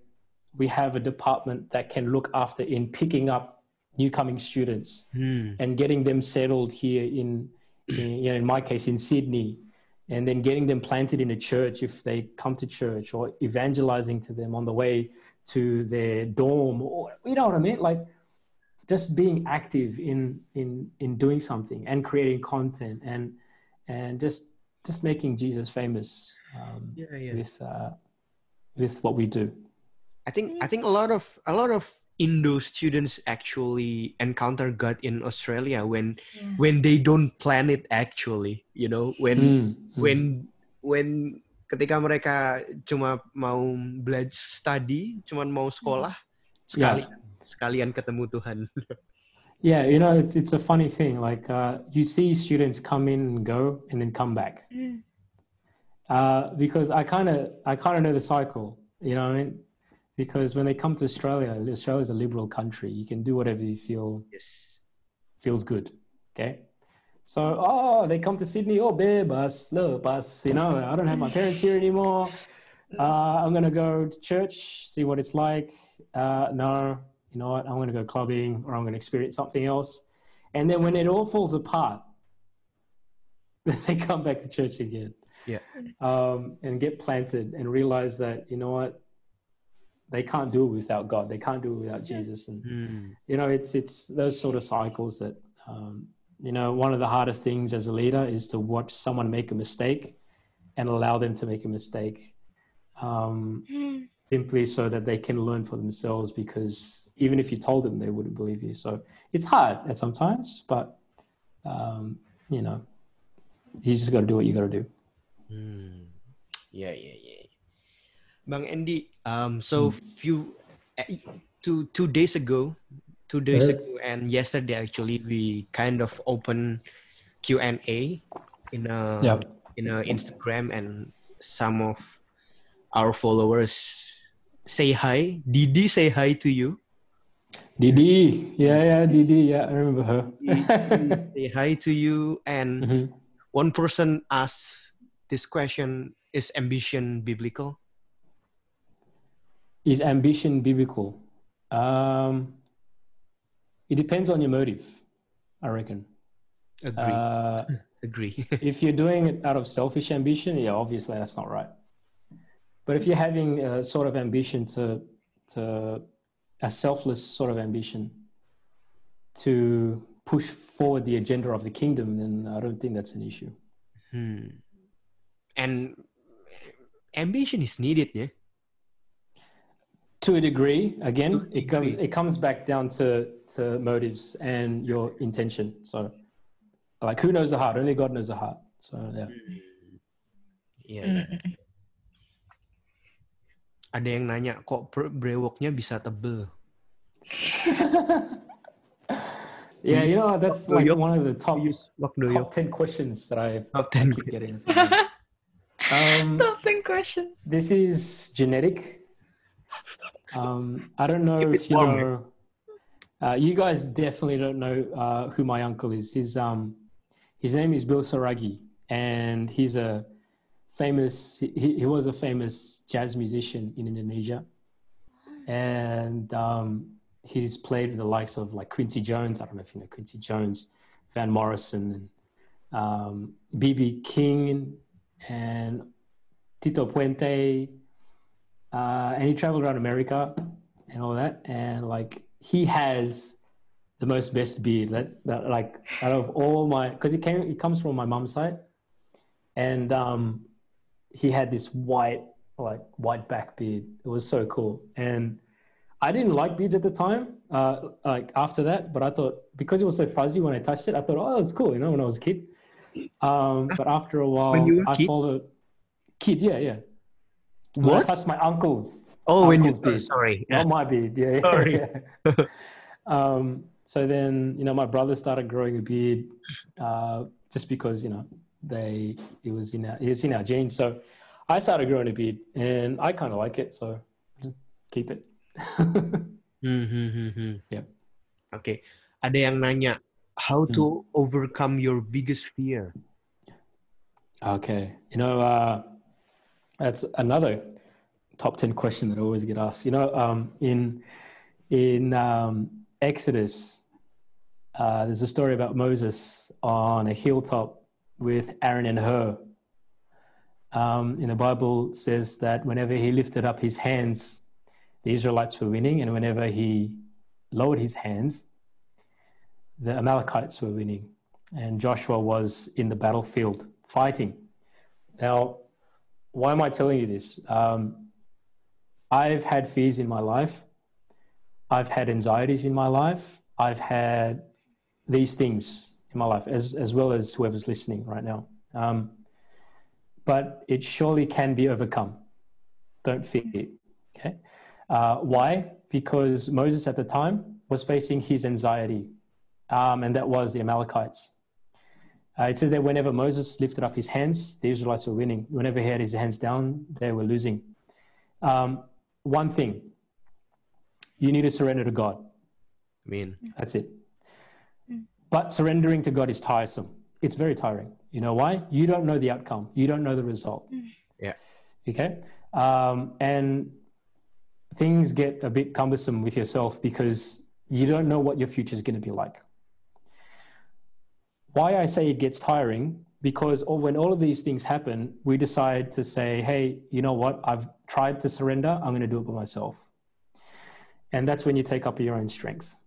we have a department that can look after in picking up new coming students Mm. and getting them settled here in, in you know, in my case in Sydney and then getting them planted in a church if they come to church or evangelizing to them on the way to their dorm or you know what I mean like just being active in in in doing something and creating content and and just just making Jesus famous um, Yeah, yeah. with uh, with what we do. I think I think a lot of a lot of Indo students actually encounter God in Australia when Yeah. when they don't plan it actually, you know, when Mm, mm. when when ketika mereka cuma mau belajar study, cuma mau sekolah, sekali sekalian ketemu Tuhan. [LAUGHS] Yeah, you know, it's it's a funny thing. Like uh, you see students come in and go, and then come back. Mm. Uh, because I kind of I kind of know the cycle. You know what I mean? Because when they come to Australia, Australia is a liberal country. You can do whatever you feel yes. feels good. Okay. So, oh, they come to Sydney. Oh, bebas, bus, You know, I don't have my parents here anymore. Uh, I'm gonna go to church, see what it's like. Uh, no, you know what? I'm gonna go clubbing, or I'm gonna experience something else. And then when it all falls apart, [LAUGHS] they come back to church again. Yeah. Um, and get planted and realize that you know what? They can't do it without God. They can't do it without Jesus. And Hmm. you know it's it's those sort of cycles that um, you know one of the hardest things as a leader is to watch someone make a mistake and allow them to make a mistake um, Mm. simply so that they can learn for themselves because even if you told them they wouldn't believe you so it's hard at sometimes but um, you know you just got to do what you got to do Hmm. Yeah, yeah, yeah. Bang Andy, um, so few eh, two two days ago, two days Uh-huh. ago, and yesterday actually, we kind of open Q and A in a Yeah. in a Instagram, and some of our followers say hi. Didi say hi to you. Didi yeah yeah Didi yeah I remember her [LAUGHS] say hi to you, and Mhm. one person asked this question: Is ambition biblical? Is ambition biblical Um, it depends on your motive, I reckon. Agree. Uh, [LAUGHS] Agree. [LAUGHS] if you're doing it out of selfish ambition, yeah, obviously that's not right. But if you're having a sort of ambition to, to a selfless sort of ambition to push forward the agenda of the kingdom, then I don't think that's an issue. Hmm. And ambition is needed, yeah. To a degree, again, To a it comes it comes back down to to motives and your intention. So, like, who knows the heart? Only God knows the heart. So, yeah. Iya. Mm. Ada yang nanya kok bre- brewoknya bisa tebel. [LAUGHS] Yeah, you know that's Do like one of the top top ten questions that I've Top 10 keep getting. [LAUGHS] um, Top 10 questions. this is genetic. Um, I don't know if you know. Uh, you guys definitely don't know uh, who my uncle is. His um, his name is Bill Saragih, and he's a famous. He, he was a famous jazz musician in Indonesia, and um, he's played with the likes of like Quincy Jones. I don't know if you know Quincy Jones, Van Morrison, and um, BB King, and Tito Puente, uh, and he traveled around America and all that. And like he has the most best beard that, that like out of all my because he came he comes from my mom's side, and um, he had this white like white back beard. It was so cool, and I didn't like beards at the time. Uh, like after that, but I thought because it was so fuzzy when I touched it, I thought, oh, it's cool. You know, when I was a kid. Um, but after a while, When you were a I kid? followed kid. Yeah, yeah. When I What? touched my uncle's. Oh, when you Uncle's beard. sorry. Not my beard. Yeah. yeah, Sorry. yeah. [LAUGHS] um, so then, you know, my brother started growing a beard, uh, just because you know they it was in our it was in our genes. So I started growing a beard, and I kind of like it. So keep it. [LAUGHS] Hmm, hmm, hmm, hmm. Yep. Ada yang nanya how to overcome your biggest fear. Okay. You know, uh, that's another top 10 question that I always get asked. You know, um, in, in um, Exodus, uh, there's a story about Moses on a hilltop with Aaron and Hur. Um, in the Bible says that whenever he lifted up his hands, the Israelites were winning, and whenever he lowered his hands, the Amalekites were winning. And Joshua was in the battlefield fighting. Now, why am I telling you this? Um, I've had fears in my life. I've had anxieties in my life. I've had these things in my life, as, as well as whoever's listening right now. Um, but it surely can be overcome. Don't fear. it. Okay. Uh, why? Because Moses at the time was facing his anxiety, um, and that was the Amalekites. Uh, it says that whenever Moses lifted up his hands, the Israelites were winning. Whenever he had his hands down, they were losing. Um, one thing you need to surrender to God. I mean, That's it. But surrendering to God is tiresome. It's very tiring. You know why? You don't know the outcome, you don't know the result. Yeah. Okay. Um, and things get a bit cumbersome with yourself because you don't know what your future is going to be like. Why I say it gets tiring because when all of these things happen, we decide to say, hey, you know what? I've tried to surrender. I'm going to do it by myself. And that's when you take up your own strength.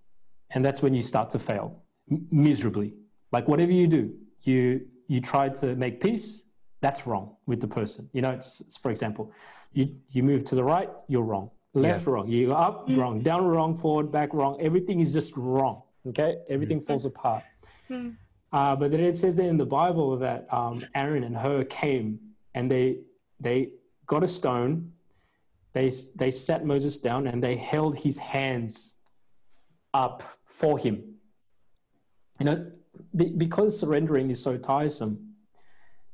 And that's when you start to fail m- miserably. Like whatever you do, you, you try to make peace, that's wrong with the person. You know, it's, it's- for example, you, you move to the right, you're wrong. Left, wrong. You go up, mm. wrong. Down, wrong. Forward, back, wrong. Everything is just wrong. Okay? Everything mm. falls apart. Mm. Uh, but then it says that in the Bible that um, Aaron and Hur came and they they got a stone, they they sat Moses down and they held his hands up for him. You know, be, because surrendering is so tiresome,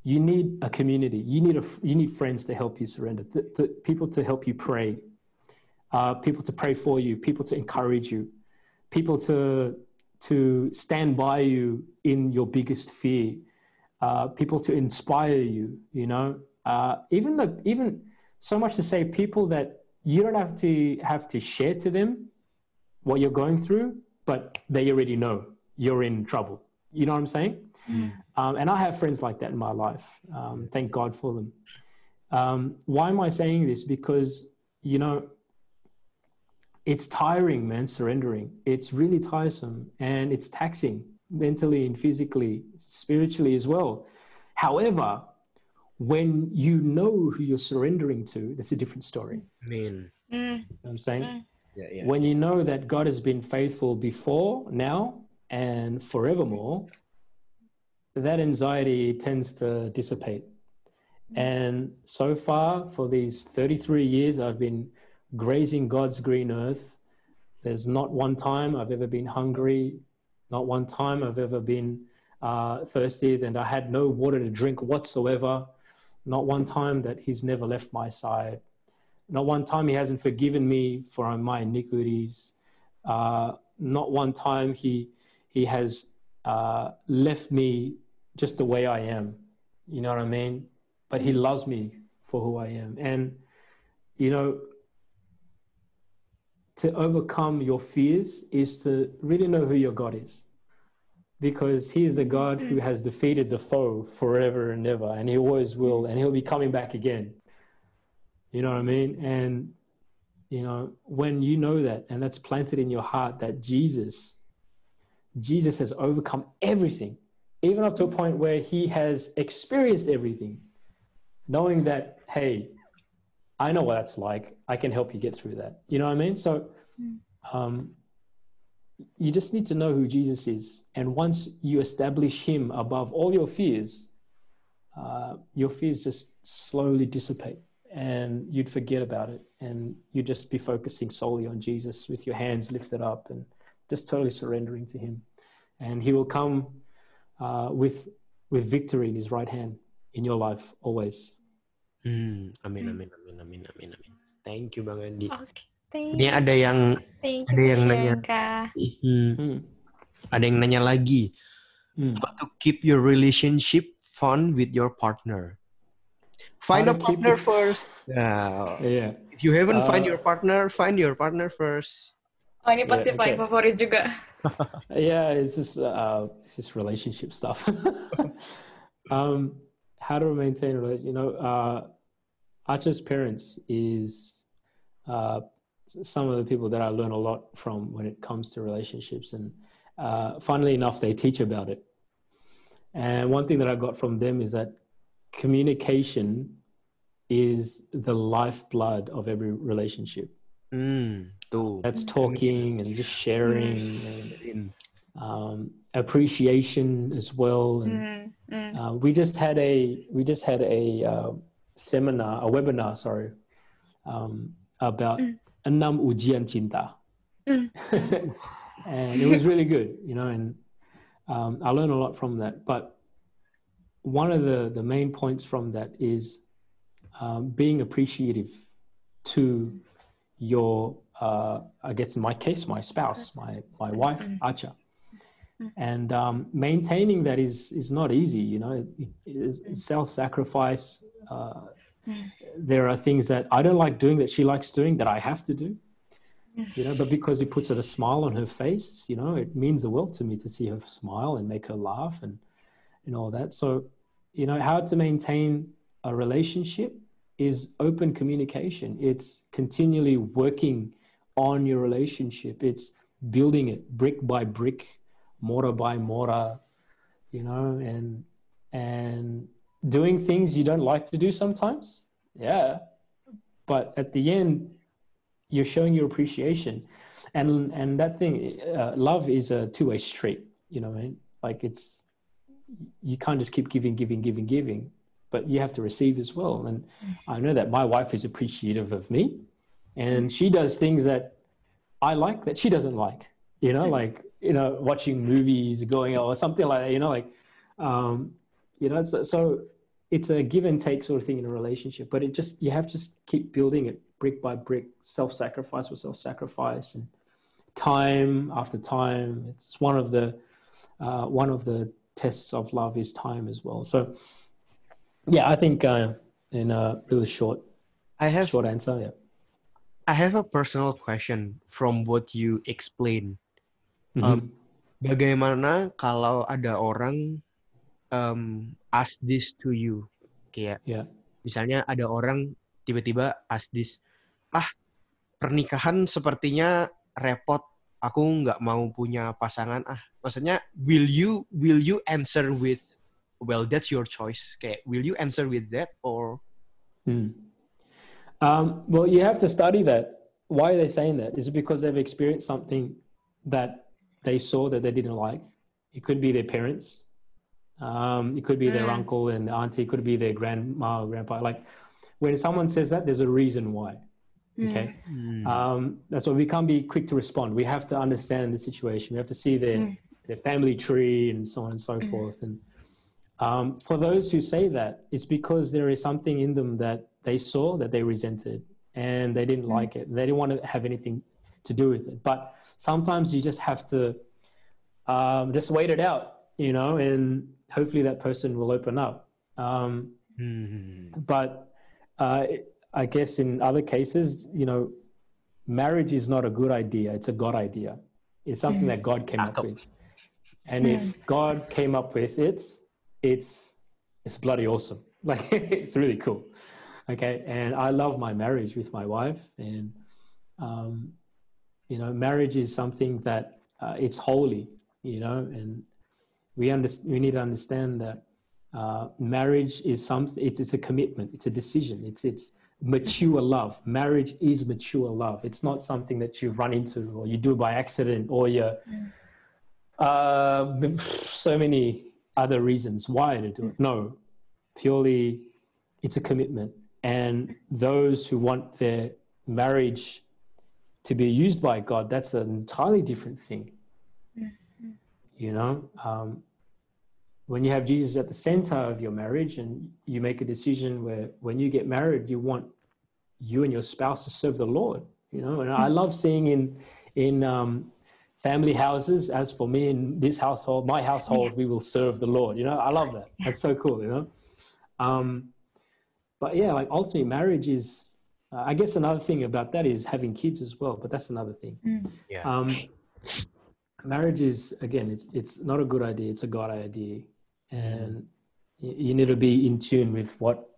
you need a community. You need a you need friends to help you surrender. To, to, people to help you pray. Uh, people to pray for you. People to encourage you. People to to stand by you in your biggest fear, uh, people to inspire you, you know, uh, even the, even so much to say people that you don't have to have to share to them what you're going through, but they already know you're in trouble. You know what I'm saying? Mm. Um, and I have friends like that in my life. Um, thank God for them. Um, why am I saying this? Because, you know, it's tiring, man, surrendering. It's really tiresome and it's taxing mentally and physically, spiritually as well. However, when you know who you're surrendering to, that's a different story. I mean, Mm. You know what I'm saying? Mm. yeah, yeah. When you know that God has been faithful before, now, and forevermore, that anxiety tends to dissipate. And so far, for these 33 years, I've been grazing God's green earth. There's not one time I've ever been hungry, not one time I've ever been uh, thirsty, and I had no water to drink whatsoever. Not one time that He's never left my side. Not one time He hasn't forgiven me for my iniquities. Uh, not one time He He has uh, left me just the way I am. You know what I mean? But He loves me for who I am, and you know, to overcome your fears is to really know who your God is. Because he is the God who mm. has defeated the foe forever and ever, and he always will, and he'll be coming back again. You know what I mean? And, you know, when you know that, and that's planted in your heart that Jesus, Jesus has overcome everything, even up to a point where he has experienced everything, knowing that, hey, I know what that's like. I can help you get through that. You know what I mean? So um, you just need to know who Jesus is. And once you establish him above all your fears, uh, your fears just slowly dissipate and you'd forget about it. And you'd just be focusing solely on Jesus with your hands lifted up and just totally surrendering to him. And he will come uh, with, with victory in his right hand in your life always. Hmm, amin, amin, amin, amin, amin, amin. Thank you Bang Andi. Oke, thank Ini ada yang thank ada yang nanya. hmm, Hmm. ada yang nanya lagi. Hmm. How to keep your relationship fun with your partner? Find How a partner it- first. Nah, Yeah. if you haven't find Uh, your partner, find your partner first. Oh, ini pasti Yeah, paling okay. favorit juga. [LAUGHS] yeah it's just uh it's just relationship stuff [LAUGHS] um how to maintain a relationship you know uh Acha's parents is uh some of the people that I learn a lot from when it comes to relationships and uh funnily enough they teach about it and one thing that I got from them is that communication is the lifeblood of every relationship tuh. that's talking and just sharing and In. Um, appreciation as well. And Hmm, hmm. uh, we just had a we just had a uh, seminar, a webinar, sorry, um, about enam ujian cinta, Mm. [LAUGHS] and it was really good, you know. And um, I learned a lot from that. But one of the the main points from that is um, being appreciative to your uh, I guess in my case, my spouse, my my wife, Acha. And um, maintaining that is is not easy, you know. It, it is self-sacrifice. Uh, there are things that I don't like doing that she likes doing that I have to do, you know. But because it puts a smile on her face, you know, it means the world to me to see her smile and make her laugh and and all that. So, you know, how to maintain a relationship is open communication. It's continually working on your relationship. It's building it brick by brick, mortar by mortar, you know, and and doing things you don't like to do sometimes. Yeah. But at the end, you're showing your appreciation. And and that thing, uh, love is a two-way street, you know, I mean? like it's you can't just keep giving, giving, giving, giving, but you have to receive as well. And I know that my wife is appreciative of me, and she does things that I like that she doesn't like. You know, like you know, watching movies, going out, or something like that. You know, like um, you know, so, so it's a give and take sort of thing in a relationship. But it just you have to just keep building it brick by brick, self-sacrifice for self-sacrifice, and time after time. It's one of the uh, one of the tests of love is time as well. So, yeah, I think uh, in a really short I have short answer, yeah. I have a personal question from what you explain. Mhm. Um, Bagaimana kalau ada orang um, ask this to you, kayak Yeah. misalnya ada orang tiba-tiba ask this, ah pernikahan sepertinya repot, aku nggak mau punya pasangan ah. Maksudnya, will you will you answer with, well that's your choice, kayak will you answer with that or Mm. Um, well, you have to study that. Why are they saying that? Is it because they've experienced something that they saw that they didn't like? It could be their parents. Um, it could be their Mm. uncle and auntie. It could be their grandma or grandpa. Like when someone says that, there's a reason why. Okay. Hmm. Um, that's why we can't be quick to respond. We have to understand the situation. We have to see their Mm. their family tree and so on and so Mhm. forth. And um, for those who say that, it's because there is something in them that they saw that they resented and they didn't Mm. like it. They didn't want to have anything to do with it. But sometimes you just have to um, just wait it out, you know, and hopefully that person will open up. Um, Hmm. but uh, I guess in other cases, you know, marriage is not a good idea. It's a God idea. It's something that God came up with. [LAUGHS] And if God came up with it, it's it's bloody awesome. [LAUGHS] Like it's really cool. Okay, and I love my marriage with my wife, and um, you know, marriage is something that uh, it's holy. You know, and we understand. We need to understand that uh, marriage is something. It's it's a commitment. It's a decision. It's it's mature love. Marriage is mature love. It's not something that you run into or you do by accident or you. Uh, so many other reasons why to do it. No, purely it's a commitment. And those who want their marriage to be used by God, that's an entirely different thing. You know, um, when you have Jesus at the center of your marriage and you make a decision where when you get married, you want you and your spouse to serve the Lord, you know, and I love seeing in, in, um, family houses. As for me in this household, my household, we will serve the Lord. You know, I love that. That's so cool. You know, um, but yeah, like ultimately, marriage is. Uh, I guess another thing about that is having kids as well, but that's another thing. Yeah. Um, marriage is again, it's it's not a good idea. It's a God idea, and you, you need to be in tune with what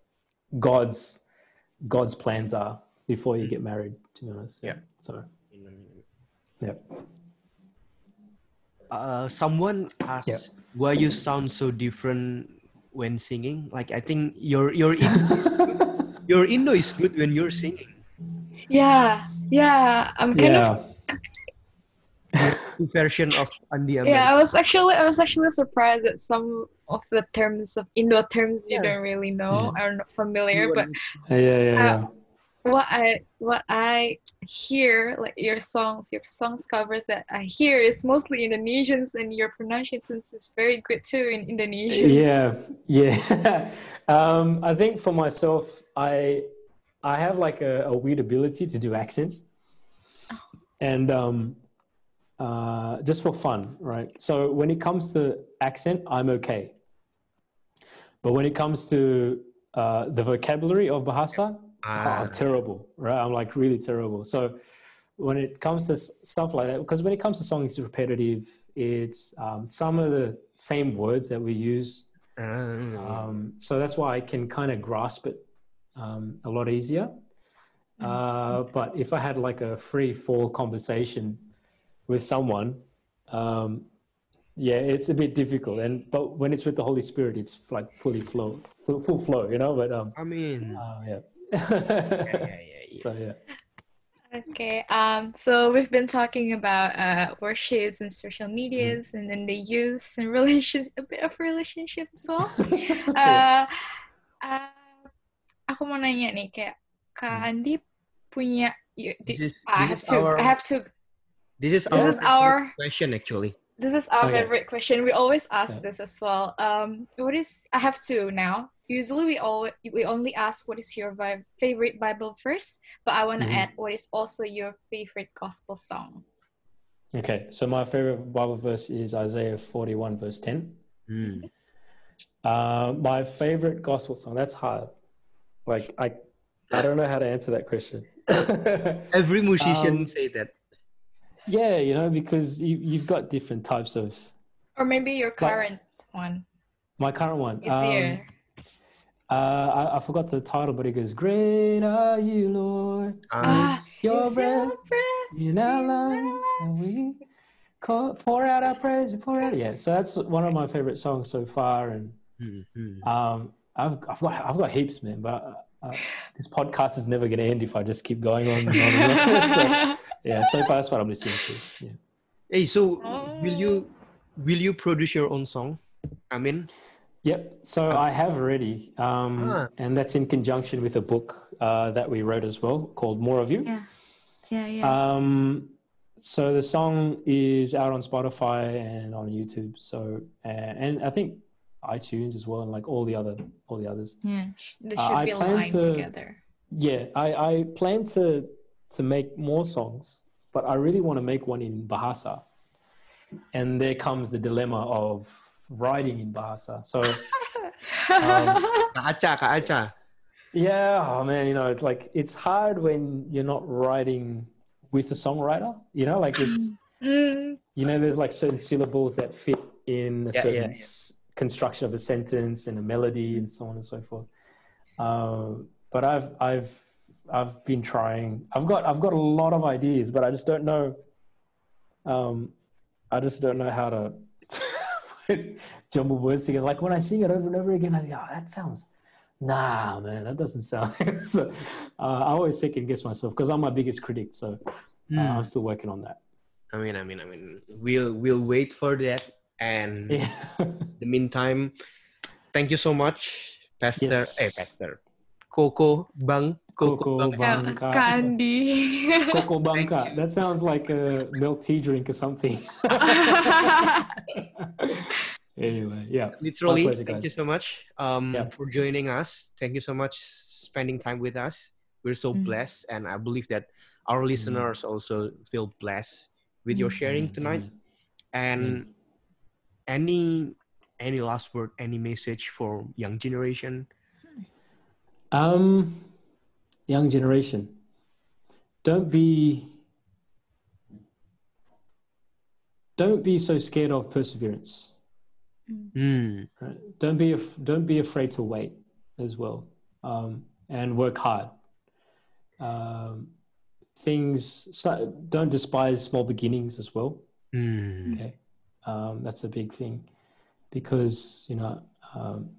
God's God's plans are before you get married. To be honest, Yeah. So, yeah. uh, someone asked Yeah. why you sound so different when singing. Like I think your your Indo is [LAUGHS] good. Your Indo is good when you're singing. Yeah, yeah. I'm kind of yeah. The version of Andy yeah. I was actually I was actually surprised at some of the terms of Indo terms you Yeah. don't really know are not familiar, but and- Yeah, yeah, yeah. Uh, what I what I hear like your songs your songs covers that I hear is mostly Indonesians and your pronunciation is very good too in Indonesian. yeah [LAUGHS] yeah. Um, i think for myself i i have like a, a weird ability to do accents. And um, uh, just for fun right? So when it comes to accent i'm okay. But when it comes to uh, the vocabulary of bahasa oh, Ah, I'm terrible, right? I'm like really terrible. So when it comes to stuff like that, because when it comes to songs, it's repetitive. It's um, some of the same words that we use. ah. Um, so that's why I can kind of grasp it um, a lot easier. Uh, but if I had like a free fall conversation with someone, um, yeah, it's a bit difficult. And but when it's with the Holy Spirit, it's like fully flow, full, full flow, you know. But um, I mean, uh, yeah. Yeah, yeah, yeah, [LAUGHS] yeah. so yeah. Okay. Um. So we've been talking about uh worships and social medias, and then the use and relations, a bit of relationship as well. [LAUGHS] uh, uh, aku mau nanya nih, kayak Kak Andy punya, you, do- This is, I have to, our I have to this is This our is our- question actually. This is our Okay. favorite question. We always ask Yeah. this as well. Um, what is? I have two now. Usually, we all we only ask what is your vi- favorite Bible verse, but I want to Mhm. add what is also your favorite gospel song. Okay, so my favorite Bible verse is Isaiah 41, verse 10. Hmm. Uh, my favorite gospel song, that's hard. Like, I I don't know how to answer that question. [LAUGHS] Every musician Um, say that. Yeah, you know, because you, you've got different types of. Or maybe your current one My current one. is um, here. Uh, I, I forgot the title, but it goes, Great are you, Lord. Ah, It's your It's breath your breath in our lungs. And we call, pour out our praise. We pour out. Yeah, so that's one of my favorite songs so far. And hmm, hmm. um, I've, I've, got, I've got heaps, man. But uh, this podcast is never going to end if I just keep going on. And on, and on. [LAUGHS] so, yeah, so far that's what I'm listening to. Yeah. Hey, so Oh. will you will you produce your own song? I mean, Yep. So I have already, um, Ah. and that's in conjunction with a book uh, that we wrote as well called More of You. yeah. Yeah, yeah. Um, so the song is out on Spotify and on YouTube. So and, and I think iTunes as well, and like all the other all the others. yeah. Sh- They uh, should be aligned to- together. Yeah, I, I plan to to make more songs, but I really want to make one in Bahasa. And there comes the dilemma of writing in Bahasa. So [LAUGHS] Um, Kak Acha, Yeah, oh man, you know, it's like it's hard when you're not writing with a songwriter. You know, like it's [LAUGHS] Mm, you know, there's like certain syllables that fit in a Yeah, certain yeah, yeah. s- construction of a sentence and a melody and so on and so forth. Um, but I've I've I've been trying. I've got I've got a lot of ideas, but I just don't know. Um, I just don't know how to [LAUGHS] jumble words together. Like when I sing it over and over again, I think, oh, that sounds. Nah, man, that doesn't sound. [LAUGHS] so uh, I always second guess myself because I'm my biggest critic. So uh, Hmm. I'm still working on that. I mean, I mean, I mean, we'll we'll wait for that. And Yeah. in [LAUGHS] the meantime, thank you so much, Pastor. Yes. Eh, Pastor. Coco Bang. Coco, Coco Bang. Bang. Bangka. Kandi. [LAUGHS] Coco Banca. That sounds like a milk tea drink or something. [LAUGHS] anyway, yeah. Literally, pleasure, thank you so much um, Yeah. for joining us. Thank you so much spending time with us. We're so Mm. blessed, and I believe that our listeners also feel blessed with your Mm. sharing Amen, tonight. And any any last word, any message for young generation? Um, young generation, don't be don't be so scared of perseverance. Hmm. Right? Don't be af- don't be afraid to wait as well, um, and work hard. Um, things so, don't despise small beginnings as well. Hmm. Okay, um, that's a big thing because you know um,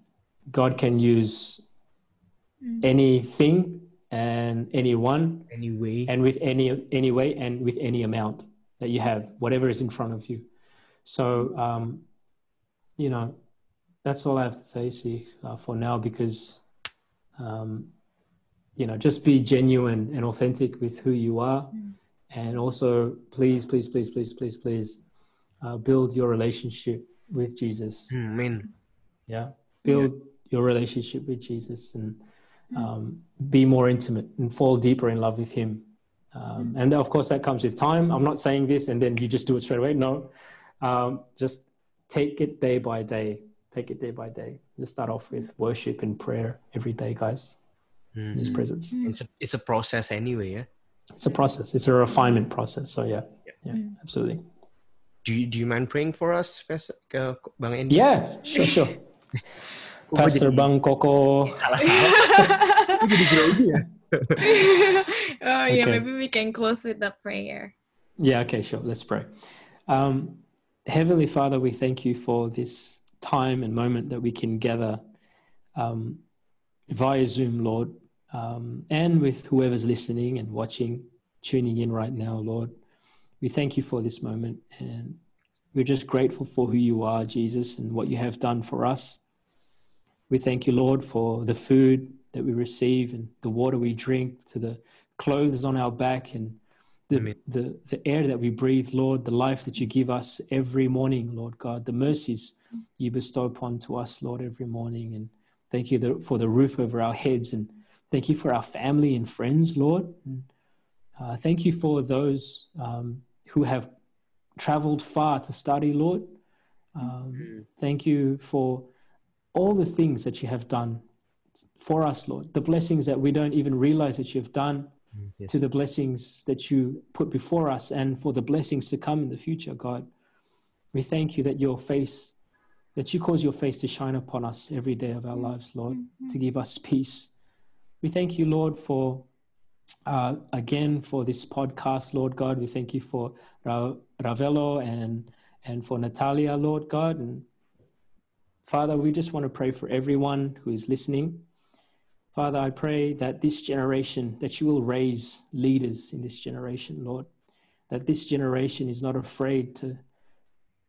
God can use anything and anyone any way. and with any any way and with any amount that you have, whatever is in front of you. So um, you know that's all I have to say, see, uh, for now because um, you know just be genuine and authentic with who you are, and also please, please, please, please, please, please uh, build your relationship with Jesus. Man. yeah? Build your relationship with jesus and um, be more intimate and fall deeper in love with him. Um, and of course that comes with time. I'm not saying this and then you just do it straight away. No. Um, just take it day by day. Take it day by day. Just start off with worship and prayer every day guys in his Hmm. presence. It's a it's a process anyway. Yeah. it's a process. It's a refinement process. So yeah. Yeah absolutely. Do you, do you mind praying for us, Pastor? Bang Andy? yeah sure sure [LAUGHS] Kok pastor jadi- bang koko jadi grogi ya? [LAUGHS] oh yeah, Okay. maybe we can close with the prayer. Yeah, okay, sure. Let's pray. Um, Heavenly Father, we thank you for this time and moment that we can gather um, via Zoom, Lord, um, and with whoever's listening and watching, tuning in right now, Lord. We thank you for this moment and we're just grateful for who you are, Jesus, and what you have done for us. We thank you, Lord, for the food that we receive and the water we drink, to the clothes on our back and the, Amen. the, the air that we breathe, Lord, the life that you give us every morning, Lord God, the mercies you bestow upon to us, Lord, every morning. And thank you for the roof over our heads. And thank you for our family and friends, Lord. And, uh, thank you for those um, who have traveled far to study, Lord. Um, thank you for all the things that you have done for us, Lord. The blessings that we don't even realize that you've done, mm, Yes. to the blessings that you put before us, and for the blessings to come in the future, God. We thank you that your face, that you cause your face to shine upon us every day of our mm. lives, Lord, mm-hmm. to give us peace. We thank you, Lord, for uh, again for this podcast, Lord God. We thank you for Ra- Ravello and and for Natalia, Lord God, and Father, we just want to pray for everyone who is listening. Father, I pray that this generation, that you will raise leaders in this generation, Lord, that this generation is not afraid to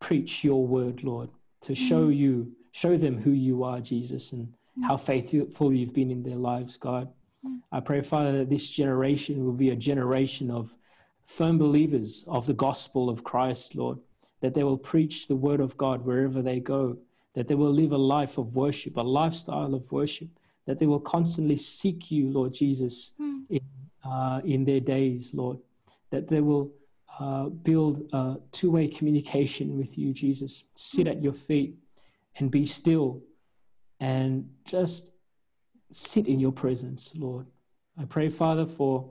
preach your word, Lord, to mm. show you, show them who you are, Jesus, and mm. how faithful you've been in their lives, God. Mm. I pray, Father, that this generation will be a generation of firm believers of the gospel of Christ, Lord, that they will preach the word of God wherever they go, that they will live a life of worship, a lifestyle of worship, that they will constantly seek you, Lord Jesus, in, uh, in their days, Lord, that they will uh, build a two way communication with you, Jesus, sit at your feet and be still and just sit in your presence, Lord. I pray, Father, for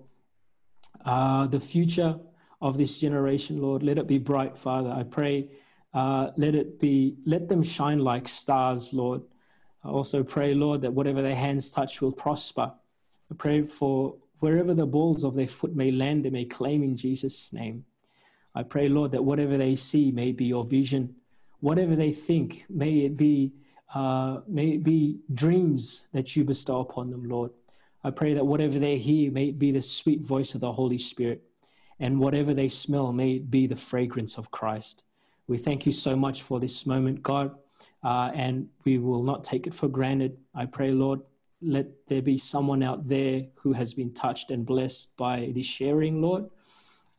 uh, the future of this generation, Lord. Let it be bright, Father. I pray, uh, let it be, let them shine like stars, Lord. I also pray, Lord, that whatever their hands touch will prosper. I pray for wherever the balls of their foot may land, they may claim in Jesus' name. I pray, Lord, that whatever they see may be your vision. Whatever they think, may it be, uh, may it be dreams that you bestow upon them, Lord. I pray that whatever they hear may it be the sweet voice of the Holy Spirit, and whatever they smell may it be the fragrance of Christ. We thank you so much for this moment, God, uh, and we will not take it for granted. I pray, Lord, let there be someone out there who has been touched and blessed by this sharing, Lord.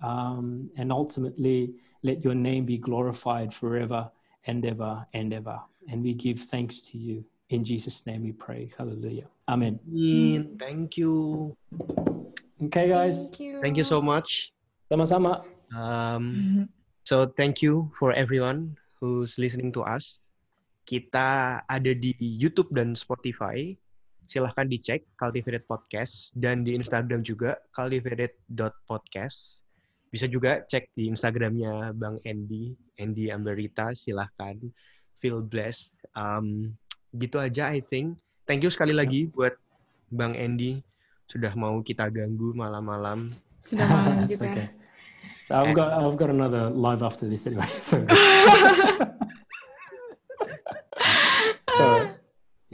Um, and ultimately, let your name be glorified forever and ever and ever. And we give thanks to you. In Jesus' name we pray. Hallelujah. Amen. Amin. Thank you. Okay, guys. Thank you. Thank you so much. Sama-sama. Um, [LAUGHS] so thank you for everyone who's listening to us. Kita ada di YouTube dan Spotify. Silahkan dicek Cultivated Podcast dan di Instagram juga cultivated.podcast. Bisa juga cek di Instagramnya Bang Andy, Andy Amberita. Silahkan feel blessed. Um, gitu aja I think. Thank you sekali lagi buat Bang Andy sudah mau kita ganggu malam-malam. Sudah malam [LAUGHS] juga. okay. I've got I've got another live after this anyway. [LAUGHS] So, [LAUGHS] so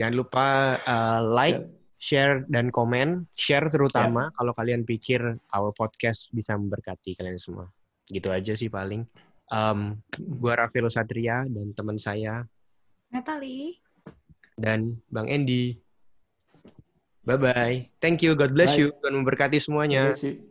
Jangan lupa uh, like, yeah. share dan komen. Share terutama kalau kalian pikir our podcast bisa memberkati kalian semua. Gitu aja sih paling. Um, gua Rafael Satria dan teman saya Natalie. dan Bang Andy. Bye bye. Thank you. God bless Bye. you. Tuhan memberkati semuanya. Bless you.